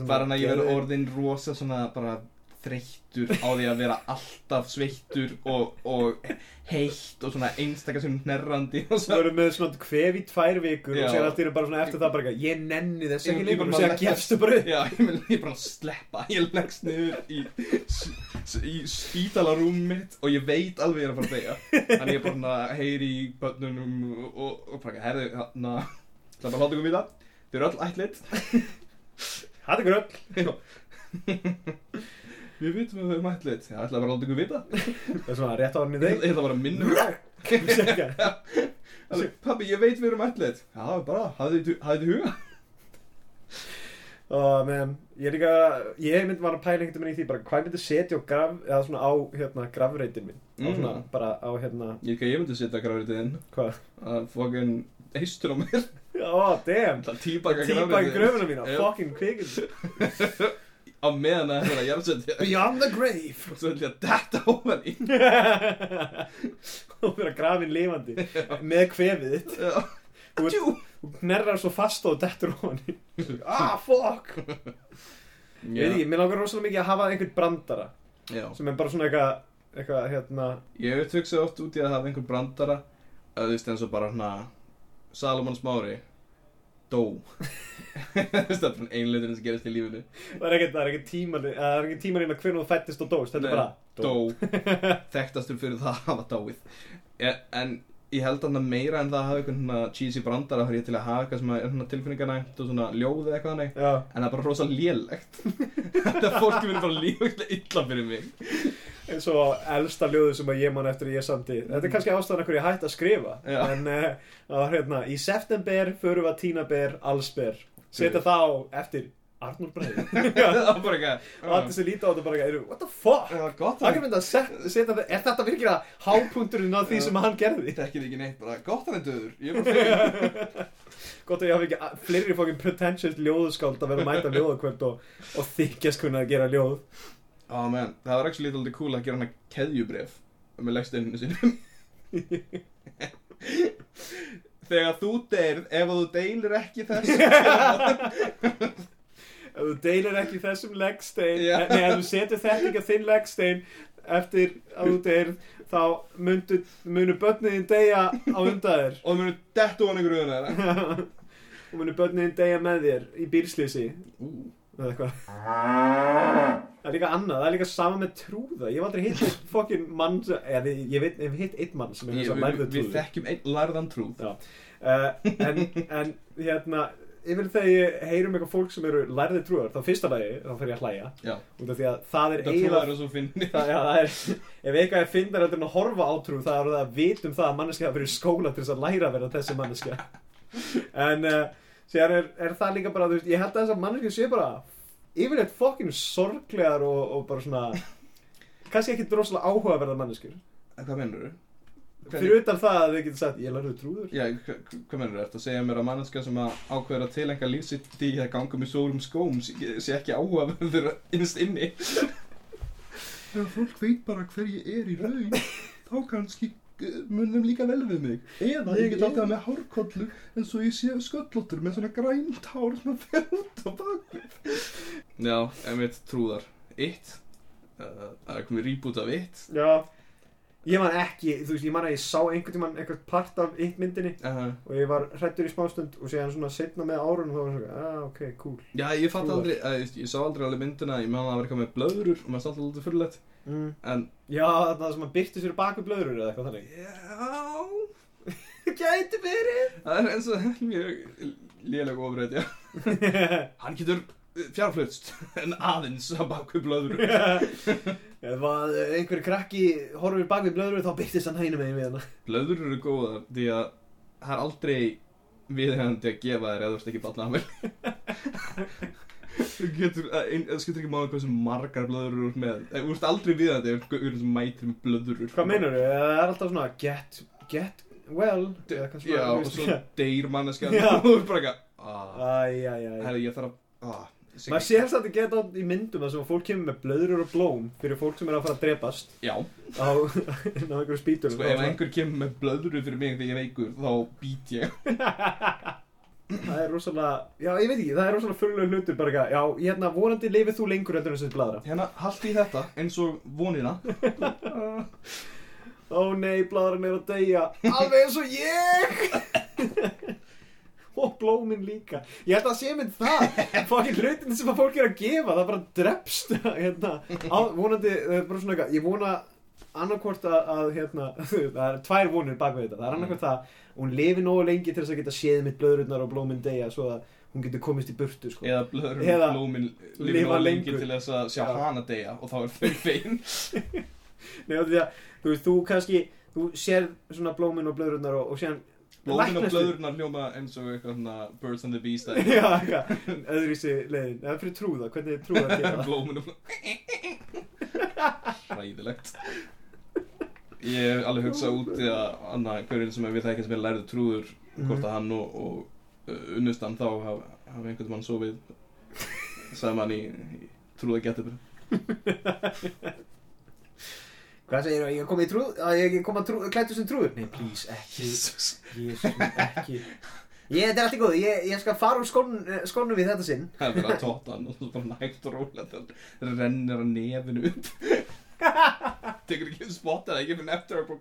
Bara hann að ég verði orðin rosa svona bara þreyttur á því að vera alltaf sveittur og, og heitt og svona einstakar sem hnerrandi og svo verður með svona kvef í tvær vikur Já. og sér allt einu bara svona eftir það bara Ég nenni þess ekki bara og sér leggst- gefstu bara Já, ég vil bara sleppa Ég leggst niður í, í spítalarúm mitt og ég veit alveg ég er að fara að deyja Þannig ég bara svona heyri í börnunum og, og, bara, herðu, hérna Það er bara að láta ykkur vita. Þau eru öll ætlit Það er gröll Við vitum að þau eru ætlit Það ætla bara að láta ykkur vita. Það er svona rétt á hann í þeim ég ætla bara að minna ykkur. Alveg, Pabbi, ég veit við erum ætlit Já, bara, þið hafið þið huga? Og meðan, ég er líka, ég mynd var að pæla einhvern veginn í því bara hvað myndi setja á graf, eða svona á hérna grafreitin minn, á Mm. svona bara á hérna, Ég ég myndi setja grafritið inn. Hvað, Að fokkin heistur á mér. Ó, damn, Það í gröfuna mína, Jú. fucking kvikið, Á meðan að að jarðsetja. Beyond the grave. Og svo ætlum ég að detta ofan í. Og vera grafin lifandi, með kvefið þitt, Já. Tjú. þú knerrar svo fast og dettur ofan í, ah, fuck, ég veit ekki, mér langar rosalega mikið að hafa einhvern brandara, Já. sem er bara svona eitthvað, eitthvað, hérna, Ég hef hugsað oft út í að hafa einhver brandara að þú veist eins og bara hérna Salomon Smári dó það er bara einleiturinn sem gerist í lífinu. Það er ekkert, er tíman, inn að hvernig þú fættist og dóst, þetta er bara, dó. þekktastur fyrir það að hafa dáið. En ég held að meira en það hafa eitthvað cheesy brandara þá er ég til að hafa eitthvað sem er svona tilfinninganæmt og svona ljóð eða eitthvað Já, en það er bara rosa lélegt. Þetta fólki verður bara lífægt illa fyrir mig. Eins og elsta ljóðu sem að ég man eftir að ég samti Þetta er kannski ástæðan hverju ég hætti að skrifa Já. En uh, hérna Í september förum við að tína ber, allsber Setja það á eftir Arnur það eitthvað. Og allir sem líta á þetta bara eru What the fuck? það var gott Það að að setja þetta Er þetta virkilega hápunkturinn á því sem hann gerði? Þetta ekki ekki neitt, bara gott hann er döður. Er Gott að ég hafi ekki fleiri fokkin pretentious ljóðskáld að vera að mæta ljóðakvöld og, og þykjast kunna að gera ljóð. Á menn, það var ekki lítið cool að gera hana keðjubref með legsteininu sinum Þegar þú deyrð, ef þú deilir ekki þess Ef þú deilir ekki þessum leggstein Já. Nei, ef þú setur þetta ekki á þinn leggstein Eftir að þú deyr Þá myndu, munu börniðin deyja á undan þér. Og munir dettu hann ykkur auðvitað þeirra. Og munu börniðin deyja með þér Í bílslýsi Ú, Eða eitthvað. Það er líka annað, það er líka sama með trúða. Ég hef aldrei hitt eitt fokkin mann eða ég, ég veit, ég hef hitt eitt mann sem er ég, þess að við, lærðu við trúður þekkjum einn lærðan trúð. Uh, en, en hérna yfir þegar ég heyrum eitthvað fólk sem eru lærði trúar, þá fyrsta lagi þá fer ég að hlæja. Já, út af því að það er eiginlega trúðar er svo finni það, það er, ef eitthvað er fyndar heldur en að horfa á trú það er það að vitum það að manneskja hafa verið skóla til þess að læra að vera þessi manneskja. En uh, sér er, er það líka bara, þú veist, ég held að þess að manneskja sé bara yfirleitt fokkinu sorglegar og, og bara svona kannski ekki droslega áhugaverða manneskjur Hvað mennur þú? fyrir utan það að þau getur sagt ég lærði trúður Já, hva- hva- hvað mennur þú? Ertu að segja mér að manneskja sem að ákveður að tilenga lífsitt í að ganga með stórum skóm sé ekki áhugaverður innst inni Ef fólk veit bara hver ég er í raun þá kannski munum líka vel við mig. Eða ég get alltaf með hárkollu eins og ég sé sköllóttur með svona grænt hár sem að fer út á bakvið. Já, emitt trúðar. Eitt uh, Það er komið reboot af eitt Já. Ég man ekki, þú veist, ég man að ég sá einhvern tímann einhvern part af eitt myndinni uh, og ég var hrættur í smástund og séðan svona setna með árun og þá var svona, ah, ok, cool. Já, ég fatt aldrei, að, ég, ég sá aldrei alveg myndina, ég man að það var eitthvað með blöðrur og maður státt alltaf fyrirlegt mm. En, Já, það sem að byrti sér baku blöður eða eitthvað þannig. Já, Gæti verið. Það er eins og mjög léleg ofrætt, já. Hann getur fjárflutst, en aðeins að baku blöðrur Ef að einhverju krakki horfir bak við blöður þá byrtist hann hægna megin við hana. Blöðrur eru góðar, því að það er aldrei viðhengandi að gefa þér eða þú ert ekki batna með Þú getur, eh, það skiptir ekki máli hvað sem margar blöðrur þú ert með. Eh, Þú ert aldrei viðhengandi ef einhver sem mætir með blöðrur Hvað meinar þú? Það er alltaf svona get, get well eða hvað svona, Já, þú og svo deyr manneskjan. Já. og þú ert bara eitthvað ah, æ Herri, ég þarf að ah, Maður sér samt að geta í myndum að fólk kemur með blöður og blóm fyrir fólk sem er að fara að drepast. Já, á, á einhverju spýtur sko ef einhver kemur með blöðru fyrir mig þegar ég er veikur þá být ég Það er rosalega, já ég veit ekki, það er rosalega fyrirlega hlutur bara eitthvað, já hérna vonandi lifið þú lengur heldur en þessi bladra Hérna, haldi þetta eins og vonina. Ó nei, bladran er að deyja, alveg eins og ég! Og blómin líka. Ég held að sé mynd það. Fokkin hlutin sem að fólk er að gefa Það bara drepst hérna, á, Vonandi, það er bara svona eitthvað Ég vona annarkvort að, að hérna, Það er tvær vonir bak við þetta. Það er annarkvort það að Hún lifi nógu lengi til þess að geta séð mitt blöðrurnar og blómin deyja Svo að hún getur komist í burtu sko. Eða blöðrun Eða og blómin lifa lifa lengi til þess að sjá Já. hana deyja og þá er þau fein Nei, þú veist, þú kannski Þú sér svona blómin og blöðrurnar og, og sér Blómin og Læknast blöðrunar hljóma eins og eitthvað svona Birds and the dæmi. Já, eitthvað, öðruvísi leiðin. Það er fyrir trúða, hvernig er trúða að gera? Það Blómin og Ræðilegt Ég hef alveg hugsað út í að Anna, hverjum sem við þekkjum sem er lærið trúður hvort að hann og, og uh, unnustan þá hafa haf einhvern mann sofið saman í, í trúða getur Hvað segir þú, ég kom í trúð að ég kom að klættu sem trúður? Nei, please, ekki, Jesus. Jesus, ekki. Ég, þetta er allt í góðu, ég, ég skal fara úr skónum, skónum við þetta sinn. Það er bara hann og svo bara nægt og rólega það rennir að nefinu upp Tekur ekki spotta það ekki fyrir eftir að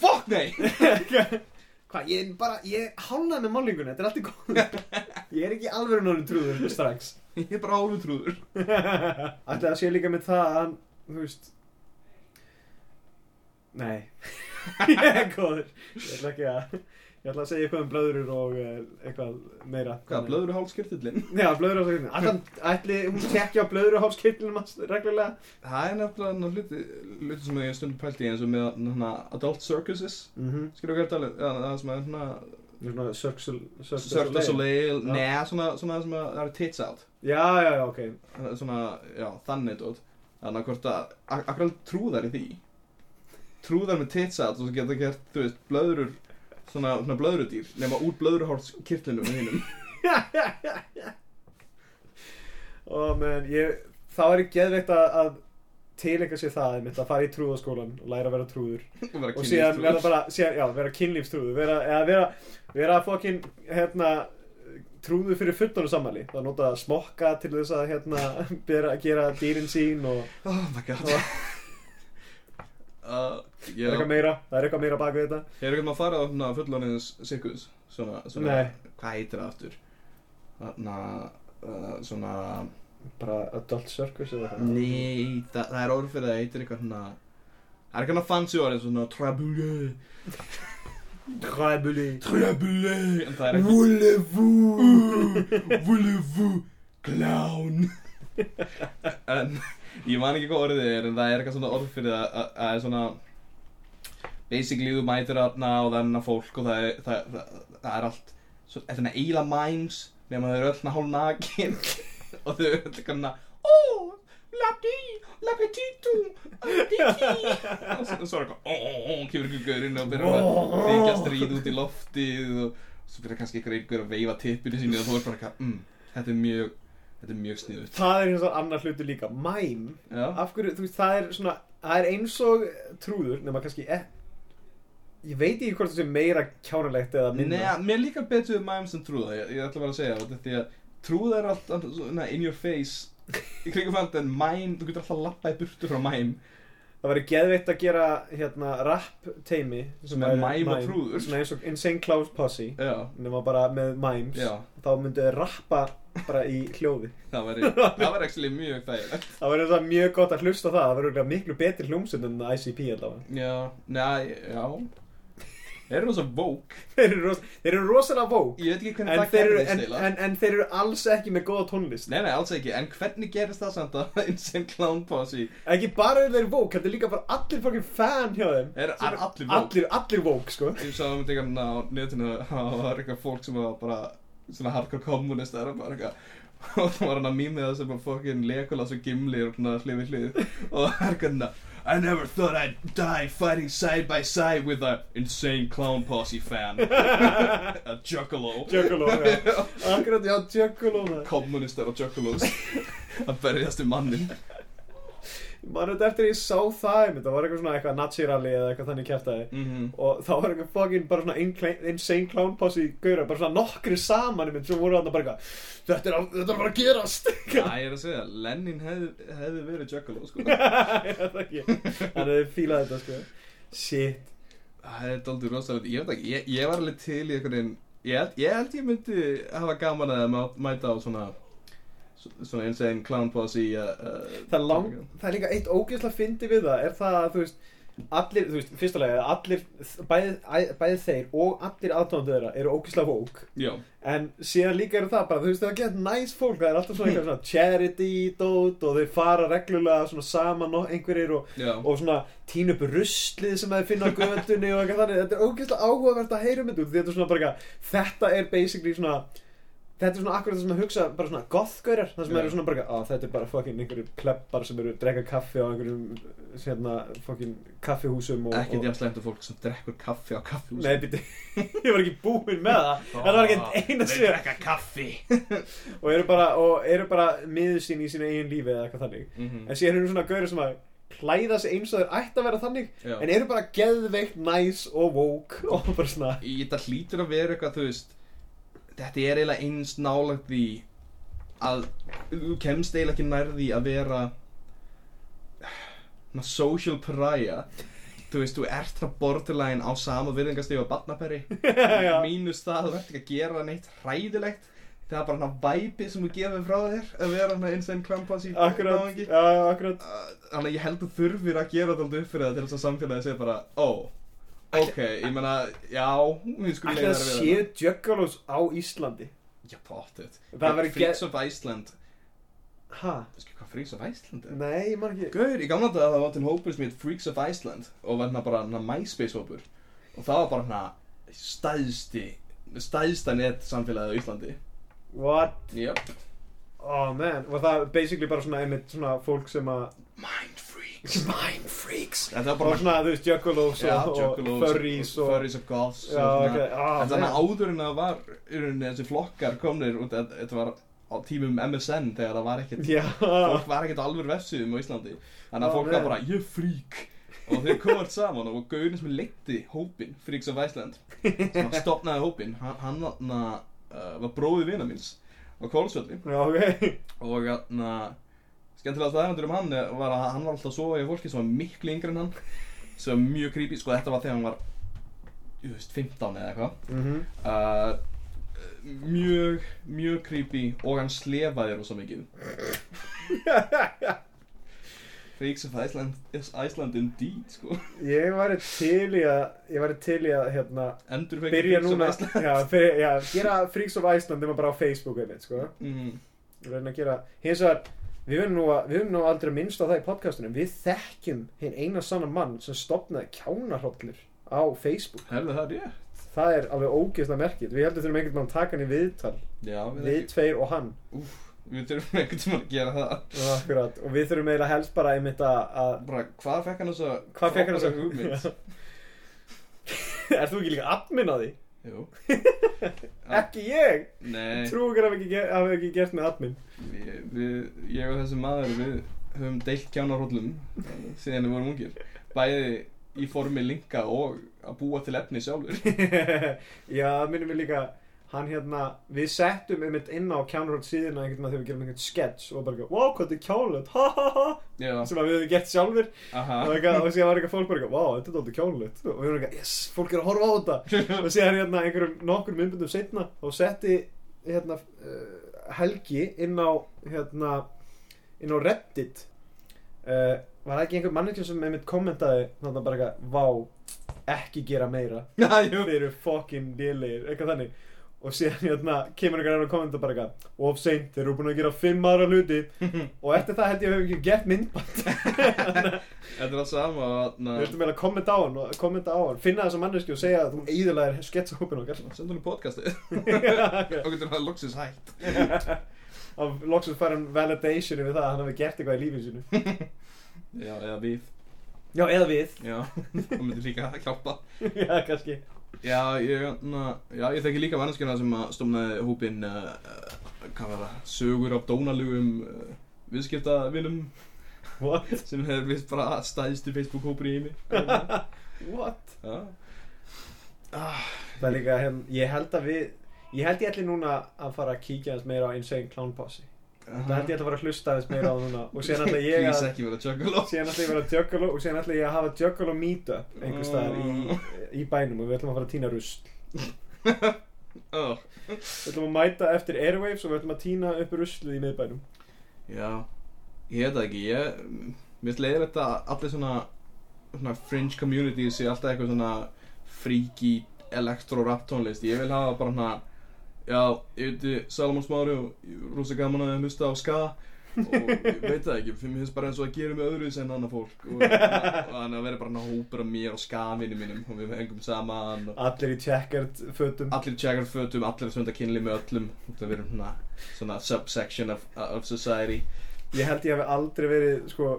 fuck nei. Hvað, ég bara, ég hálnaði með málinguna, þetta er allt í góðu. Ég er ekki alveg náttúrulega trúður strax. Ég er bara álið trúður. Ætli að sé líka með það að þú veist Nei. Ég er góður. Ég ætla ekki að Ég ætla að segja eitthvað um blöðurur og uh, eitthvað meira. Hvað, blöður hálskirtillin? Já, blöðurhálskirtlinn Ætlan, ætli hún tekja hans reglulega? Það er nefnilega hluti, hluti sem ég hef stundum pælt í eins og með hana, adult circuses. Mm -hmm. Skilur er talið? Já, það sem er svona Svona Cirque du Soleil. Nei, svona, svona sem það eru tits out. Já, já, já, ok. Það er Svona, já, þannig dót. Þannig að hvort að, ak- akkur trúðar í því. Trúðar með tits out og svo geta gert, þú veist, blöðurur Svona, svona blöðrudýr Nema úr blöðruhálskirtlinum þínum Og menn, ég Það var ekki geðveikt að, að tilenga sér það einmitt, að fara í trúðaskólan og læra að vera trúður. Og vera og síðan vera bara, síðan, já, vera kynlífstrúður vera, eða vera, vera fokkin hérna, trúður fyrir fullonu sammæli. Það nota smokka til þess að hérna, bera, gera dýrin sín og Oh my god. og uh, það er eitthvað meira, það er eitthvað meira bak við þetta Hefur ekki maður farið á svona fullorðins sirkus? Svona, svona, Nei. hvað heitir það aftur? Þarna, uh, svona, bara adult circus eða eitthvað nei, það, það er orð fyrir það, heitir eitthvað svona, það er eitthvað svona fancy orðið, svona trabule, Træbuli trabule, en það er ekki, Voulez-vous voulez-vous, clown. en, ég man ekki hvað orðið er, en það er eitthvað svona orð fyrir það, að það er svona, basically þú mætir aðna og það er enna fólk og það er, það, það, það er allt er svona eila mimes nema þau eru öll hálf nakin. Og þau eru öll eitthvað oh, labdi, labetito diki og svo svo er eitthvað oh, oh, oh, kemur ykkur gaurinn og byrjar að þykja stríð út í loftið og svo byrjar kannski ykkur einhver að veifa tippinu sínu og þú er bara eitthvað mm, þetta er mjög, þetta er mjög sniðut það er eins og annar hlutur líka. Mæm já, af hverju, þú veist, það er svona það er eins og trúður nema kannski e ég veit ekki hvort það sé meira kjánulegt eða minna. Nei, mér líkar betur mimes en trúða. Ég, ég ætla bara að segja þetta því að trúða er allt allt svona in your face í kringum fand en mime, þú getur alltaf að lappa í burtu frá mime. Það væri geðveitt að gera hérna rap teimi Sem er mime og trúður. svona eins og Insane Clown Posse Já, nema bara með mimes. Já, þá myndu þið rappa bara í hljóði það væri það væri actually mjög þægilegt. Það væri það mjög gott að hlusta það. Það væri örugglega miklu betri hljómsund en ICP allavega. Já, næ, já. Þeir eru svo vók þeir eru, eru rosalega vók Ég veit ekki hvernig en það eru, gerðist en, en, en þeir eru alls ekki með góða tónlist. Nei, nei, alls ekki, en hvernig gerist það samt að Insane Clown Posse ekki bara eru þeir vók, þetta er líka bara allir fucking fan hjá þeim. Er er allir vók allir, allir vók sko. Ég sá um að svona hardcore kommunistar og bara eitthvað. Og það var hann að mýmið það sem að fokkin Legolas og Gimli og svona hlið við hlið. Og það er eitthvað hérna I never thought I'd die fighting side by side with a insane clown posse fan. A juggalo. Juggalo, já. Akkurat, já, Juggalo. Kommunistar og juggalos. Að berjast um mannin Maður þetta eftir ég sá það það var eitthvað svona eitthvað Nazi rally eða eitthvað þannig kæftæði mm og þá var eitthvað fucking bara svona insane clown posse í gaura, bara svona nokkri saman einmitt sem voru þarna bara eitthvað þetta er, þetta er bara að gerast. Já, ég er að segja, Lenin hefði, hefði verið juggalo sko. Ég veit ekki, hann hefði fílað þetta sko. Shit. Það er dálítið rosalega, ég veit ekki, ég, ég var alveg til í einhvern veginn, ég, ég held ég myndi hafa gaman það að mæta á svona, svona insane clown posse uh, uh, það, lang, það er líka eitt ógeðslega fyndi við það er það að þú veist allir, þú veist, fyrstulega allir, bæði, bæði þeir og allir aðtóndu þeirra eru ógeðslega vók en síðan líka eru það bara, þú veist, það er gett næs fólk það er alltaf svona eitthvað svona charity dót og þeir fara reglulega svona saman og einhverjir og, og svona tína upp ruslið sem þeir finna á götunni og eitthvað þannig, þetta er ógeðslega áhugavert að heyra um þetta þetta er svona bara eitthvað þetta er basically svona þetta er svona akkurat það sem að hugsa bara svona gothgaurar það sem Já. eru svona bara að þetta er bara fucking einhverju plebbar sem eru að drekka kaffi á einhverjum hérna fucking kaffihúsum og, ekki og... því að slæmt fólk sem drekkur kaffi á kaffihús Nei, býtti, ég var ekki búinn með það. Þetta var ekki eina Þeir sér drekka kaffi. Og eru bara, og eru bara miður sín í sínu eigin lífi eða eitthvað þannig. Mm En síðan eru svona gaurir sem að klæða sig eins og þeir ætti að vera þannig Já. En eru bara geðveikt næs og woke Og bara svona Í þetta hlýtur að vera eitthvað, þú veist Þetta er eiginlega eins nálagt því að þú kemst eiginlega ekki nærði að vera na, social pariah. Þú veist, þú ert frá borderline á sama virðingastíð og barnaperi. Já. Mínus það, þú ert ekki að gera neitt hræðilegt. Það er bara hana væpi sem þú gefur frá þér að vera hana insane crumpassi Akkurat, já, já, akkurat. Þannig að ég held að þurfir að gera þetta upp fyrir það til þess að samfélagi segja bara Ó, Ok, ég meina, já, við skulum Ætli það séu juggalos á Íslandi? Já, potið Það væri Freaks of Iceland. Hæ? Veistu hvað Freaks of Iceland er? Nei, ég man ekki. Gauður, í gamla dag það var til hópur sem heit Freaks of Iceland og var hérna bara hérna MySpace hópur. Og það var bara hérna stæðsti stæðsta net samfélagið á Íslandi. What? Jöp Oh man, var það basically bara svona einmitt svona fólk sem að Freaks Mind freaks. Þetta var Bara bara svona, þú veist, juggalos og, og furries og Furries og goths ah, En þannig man. áður en það var í rauninni þessi flokkar komnir út að þetta var á tímum MSN þegar það var ekkert fólk var ekkert alveg vefsíðum á Íslandi. Þannig að fólk var bara, ég er frík og þeir komast saman og gauðin sem leikti hópin Freaks of Iceland sem hann stopnaði hópin hann, hann uh, var bróði vina míns á Kólsvöldi já, ok. Og hann skemmtilega staðarandur um hann var að hann var alltaf að sofa í fólki sem var miklu yngri en hann sem var mjög creepy, sko þetta var þegar hann var ég veist, 15 eða eitthvað. Mhm. uh, mjög, mjög creepy og hann slefaði rosa mikið. Freaks of Iceland is Iceland indeed, sko. Ég væri til í að Ég væri til í að, hérna Byrja núna Já, fyrir, já gera Freaks of Iceland nema bara á Facebook einmitt, sko. Mm, Reyna að gera Hins vegar Við höfum nú, að- nú aldrei minnst á það í podcastunum Við þekkjum hinn eina sanna mann sem stopnaði kjánarhóllir á Facebook. Herðu það rétt. Það er alveg ógeðslega merkilt Við heldum þurfum einhvern mann að taka hann í viðtal. Já, við, Við tveir og hann. Við þurfum einhvern tímann að gera það. Og, akkurat, og við þurfum eiginlega helst bara einmitt að, að Bara, hvað fekk hann þess að Hvað fekk hann þessa hugmynd? Er þú ekki líka admin á því? Jú. Ekki ég! Nei. Trú ekki hafi ekki, ge- hafi ekki gert með admin. Við, við, Ég og þessi maður við höfum deilt kjánarhóllum síðan við vorum ungir. Bæði í formi linka og að búa til efni sjálfur Já, minnum við líka Hann hérna, við settum einmitt inn á kjánurhótt síðuna einhvern veginn þegar við gerum einhvern sketch og bara, wow, hvað þetta er kjánulegt, ha ha ha. Já, sem að við höfum gert sjálfur aha. Og, síðan var eitthvað fólk bara, wow, þetta er alltaf kjánulegt og við erum eitthvað, yes, fólk er að horfa á þetta. Og síðan hérna einhverjum nokkur myndbundum setna og setti hérna uh, Helgi inn á hérna inn á Reddit. Uh, var ekki einhver mannekja sem einmitt kommentaði þannig bara eitthvað, vá, ekki gera meira þeir eru fucking lélegir, eitthvað þannig og síðan hérna kemur einhver annar að kommenta bara eitthvað of seint, þeir eru búin að gera fimm aðra hluti. Og eftir það held ég að við hefum ekki gert myndband. Þetta er það sama og við höfum meila að kommenta á hann og kommenta á hann, finna þessa manneski og segja að þú eðilaðir sketsahópin okkar. Sendu hann í podcastið. Og og getur hann loksins hægt loksins fær hann validation yfir það að hann hafi gert eitthvað í lífið sínu. Já, eða við. Já, eða við. Já, það myndir líka að hjálpa. Já, kannski Já, ég, na, já, ég þekki líka manneskjana sem að stofnaði hópin uh, uh, hvað var það, sögur af dónalugum uh, viðskiptavinum. What? sem er vist bara stæðstu Facebook hópur í heimi. What? Já, það er líka, hérna, ég held að við ég held ég ætli núna að fara að kíkja aðeins meira á Insane Clown Posse það held ég að fara að hlusta aðeins meira á það núna. Og síðan ætla ég að síðan ætla ég að vera Juggalo og síðan ætla ég að hafa Juggalo meetup einhvers staðar í, í bænum og við ætlum að fara að týna rusl. Oh. við ætlum að mæta eftir Airwaves og við ætlum að týna upp ruslið í miðbænum. Já, ég veit það ekki. Ég, mér leiðilegt að allir svona, svona fringe communities sé alltaf eitthvað svona freaky elektro-rap tónlist. Ég vil hafa bara svona já, ég heiti Salomon Smári og ég er rosa gaman að hlusta á ska. Og ég veit það ekki, fyrir mér finnst bara eins og að gera með öðru sem annar fólk. Og, þannig að vera bara hópur af mér og skafinu mínum og við hengum saman allir í checkered fötum. Allir í checkard fötum, allir að svönda kynli með öllum. Það verður svona, svona subsection of, of society. Ég held ég hef aldrei verið sko,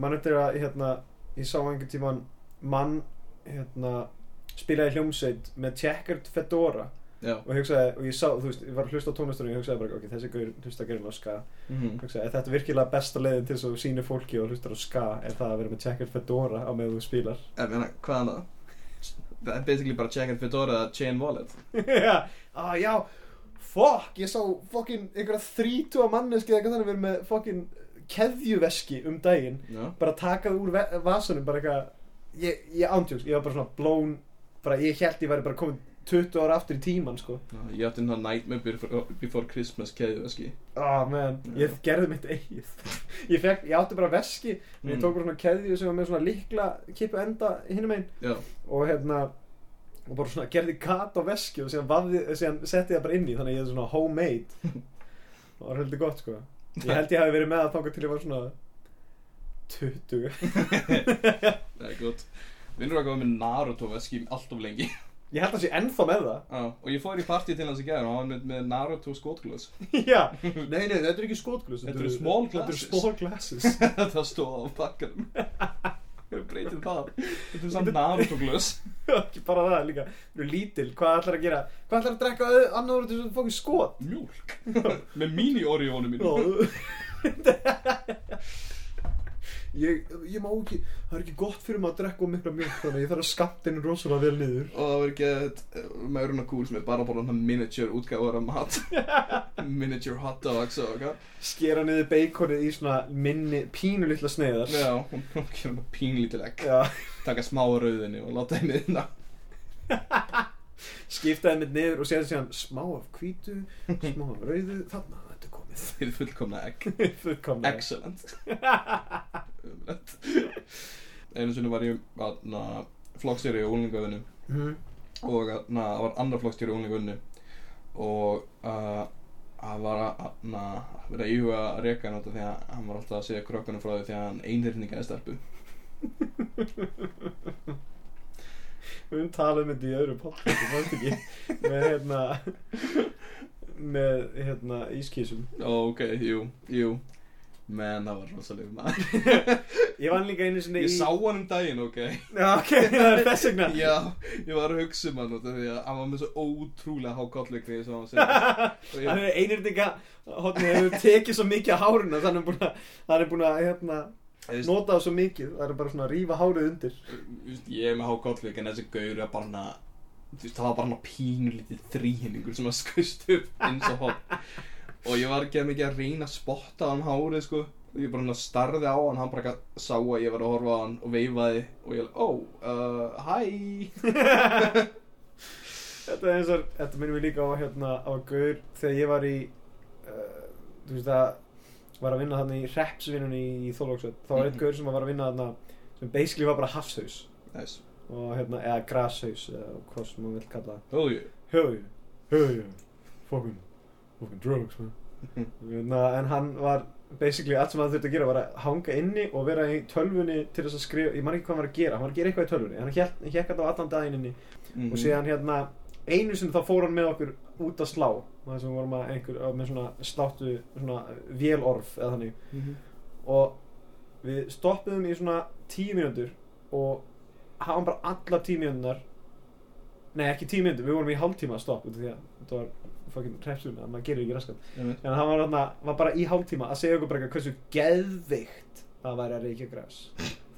mann eftir að hérna, ég sá einhvern tímann mann hérna, spilaði hljómsveit með checkered fedora og hugsaði, og ég sá, veist, ég var að hlusta á tónlistunum og ég hugsaði bara, ok, þessi gaur hlusta að gera á ska. Mhm. Hugsaði, er þetta virkilega besta leiðin til þess að sýnir fólki og hlustar á ska er það að vera með checkered fedora á meðan þú spilar? Meina, hvað er það? Það er basically bara check and fedora eða chain wallet. Já, ah, já, fuck ég sá fokkin einhverja þrítúa manneski eða eitthvað þannig verið með fokkin keðjuveski um daginn Já, bara takað úr vasanum bara eitthvað ég, ég ándjóks, ég var bara svona blown bara ég held ég væri bara komin 20 ára aftur í tíman sko. Ég átti hérna Nightmare Before, Christmas keðjuveski. Ah, man, ég gerði mitt eigið. Ég fekk, ég átti bara veski en ég Mm. tók bara svona keðju sem var með svona likla kipu enda hinum einn og hérna og bara svona gerði gat á veski og síðan, síðan setti það bara inn í þannig að ég er svona homemade. Það var heldur gott sko. Ég held ég hafi verið með það þangað til ég var svona 20 það er gott. Vinnur að koma með Naruto veski alltof lengi ég held að sé ennþá með það. Já, og ég fór í partí til hans í gæðan og hann var með, með Naruto skotglöðs já, nei nei þetta er ekki skotglus Þetta eru small þetta eru glasses. small glasses. Það stóð á bakkanum. Við breytum það Þetta er samt Naruto glöðs ekki bara það líka, þú eru lítil. Hvað ætlar að gera, hvað ætlar að drekka ö- annað úr þessu fókið skot? Mjólk. Með mini-oreónu mínu ég, ég má ekki það er ekki gott fyrir maður að drekka um mikla mjölk þannig að ég þarf að skatta henni rosalega vel niður. Og það var ekki Mæruna kúl sem er bara bara hann miniature útgáður af mat. Miniature hot dogs og eitthvað. Skera niður beikonið í svona minni, pínu litla sneiðar. Já, hún hún gerir hann pínlítil egg. Já, Taka smá rauðinni og láta henni inna skiptaði mitt niður og séði síðan smá af hvítu, smá af rauðu þarna, komið Þið er fullkomna egg. Excellent. Umrætt Einu sinni var ég flokkstjóri í úlingavinnu Mhm. og það var annar flokkstjóri í úlingavinnu og uh, það var að íhuga að reka hann því að hann var alltaf að segja krökkunum frá því því að hann einhyrningaði stelpu. Við höfum talað um þetta í öðru podcast, það ekki? Með hérna með hérna ískísum Ó, ok, jú, jú. Menn það var rosalega maður. Ég vann líka einu Ég í sá hann um daginn, ok. Já, ok, það er þess vegna. Já, ég var að hugsa um hann út af því að hann var með svo ótrúlega há kollvikni sem hann ég- Hann er einirtinga Hóttni hefur tekið svo mikið af hárinu Þannig að Það er búin að hérna Nota það svo mikið. Það er bara svona að rífa hárið undir. Ég er með há kollvik en þessi gaur er bara veist, Það var bara hana pínulítið þrýhinningur sem að skaust upp eins og hot Og ég var ekki að mikið að reyna að spotta hann hárið sko. Og ég bara hana starði á hann, hann bara eitthvað sá að ég var að horfa á hann og veifaði Og ég ó, uh, hæ. Þetta er eins og Þetta minnum við líka á hérna Á gaur Þegar ég var í uh, Þú veist að Var að vinna þarna í Repsvinnunni í Þólóksveit Það var einn Mhm. gaur sem var að vinna þarna Sem basically var bara hafshaus. Næs, Og hérna Eða grashaus Eða hvað sem maður vil kalla það. Ójú Hell yeah, hell yeah, fucking, fucking drugs man. Hérna, En hann var basically allt sem hann þurfti að gera var að hanga inni og vera í tölvunni til þess að skrifa, ég man ekki hvað hann var að gera, hann var að gera eitthvað í tölvunni, hann hélt hékk alltaf allan daginn inni. Mhm. og síðan hérna einu sinni þá fór hann með okkur út að slá það sem við vorum að einhver, með svona sláttu svona vélorf eða þannig. Mhm. og við stoppuðum í svona tíu mínútur og hann bara allar tíu mínútunar nei ekki mínútur, við vorum í hálftíma að stopp út af því að þetta var fucking hrepsun að maður gerir ekki raskat. Einmitt. en hann var, þarna, var bara í hálftíma að segja okkur bara hversu geðvikt það væri að reykja græs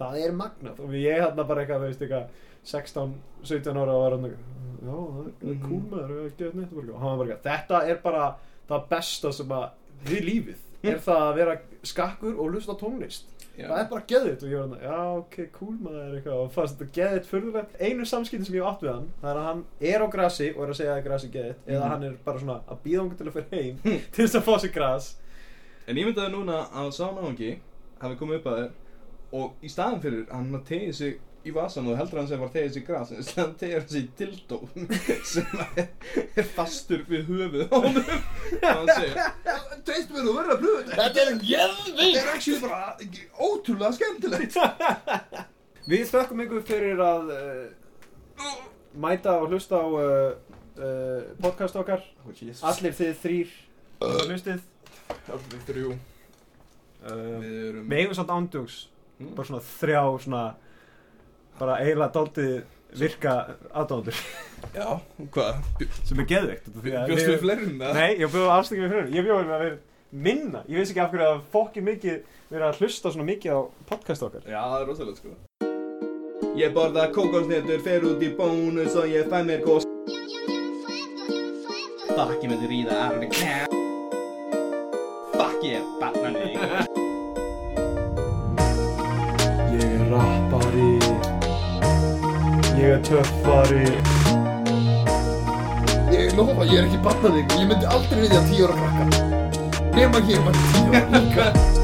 það er magnað. Og ég hann bara eitthvað, þú veist eitthvað 16-17 ára og var hann já, það er- það cool maður, það geðt neitt og hann var bara þetta er bara það besta sem að við lífið er það að vera skakkur og hlusta tónlist. Það er bara geðvitt og ég var hann, já ok, cool maður eitthvað. Og fannst þetta geðvitt furðulegt. Einu samskipti sem ég átt við hann það er að hann er á grasi og er að segja að grasi er geðvitt eða Mhm. hann er bara svona að býða hann til að fyrir heim til þess að fá sér gras. En ég myndaði núna að sá náðungi hafi komið upp að þér og í staðan fyrir að hann tegið sig í vasan og heldur hann sem var tegið sig í gras en að hann tegið sig í dildó sem er, fastur við höfuð og hann segir. Teist mér þú verður að pröfa þetta. Þetta er geðvig Þetta er actually bara ótrúlega skemmtilegt. Við þökkum ykkur fyrir að uh, mæta og hlusta á uh, uh, podcast okkar. Allir þið þrýr uh, hlustið. Allir þrjú. Við erum eigum samt ándjóks bara svona þrjá svona bara eiginlega dálítið virka aðdóndur Já, hvað? sem er geðveikt Bjóstu við fleirum það? Nei, ég bjóði afstöngið við fyrir Ég bjóði með að vera minna. Ég veist ekki af hverju að fokki mikið vera að hlusta svona mikið á podcast okkar. Já, það er rosalega sko. Ég borða kókosnetur, fer út í bónus og ég fæ mér kos Fuck, ég myndi ríða Kjær Fuck, ég er barnanni Ég er rappari Ég er töffari Ég lofa, ég er ekki barnað ykkur Ég myndi aldrei við því að tíu ára krakka Nema ég var tíu ára líka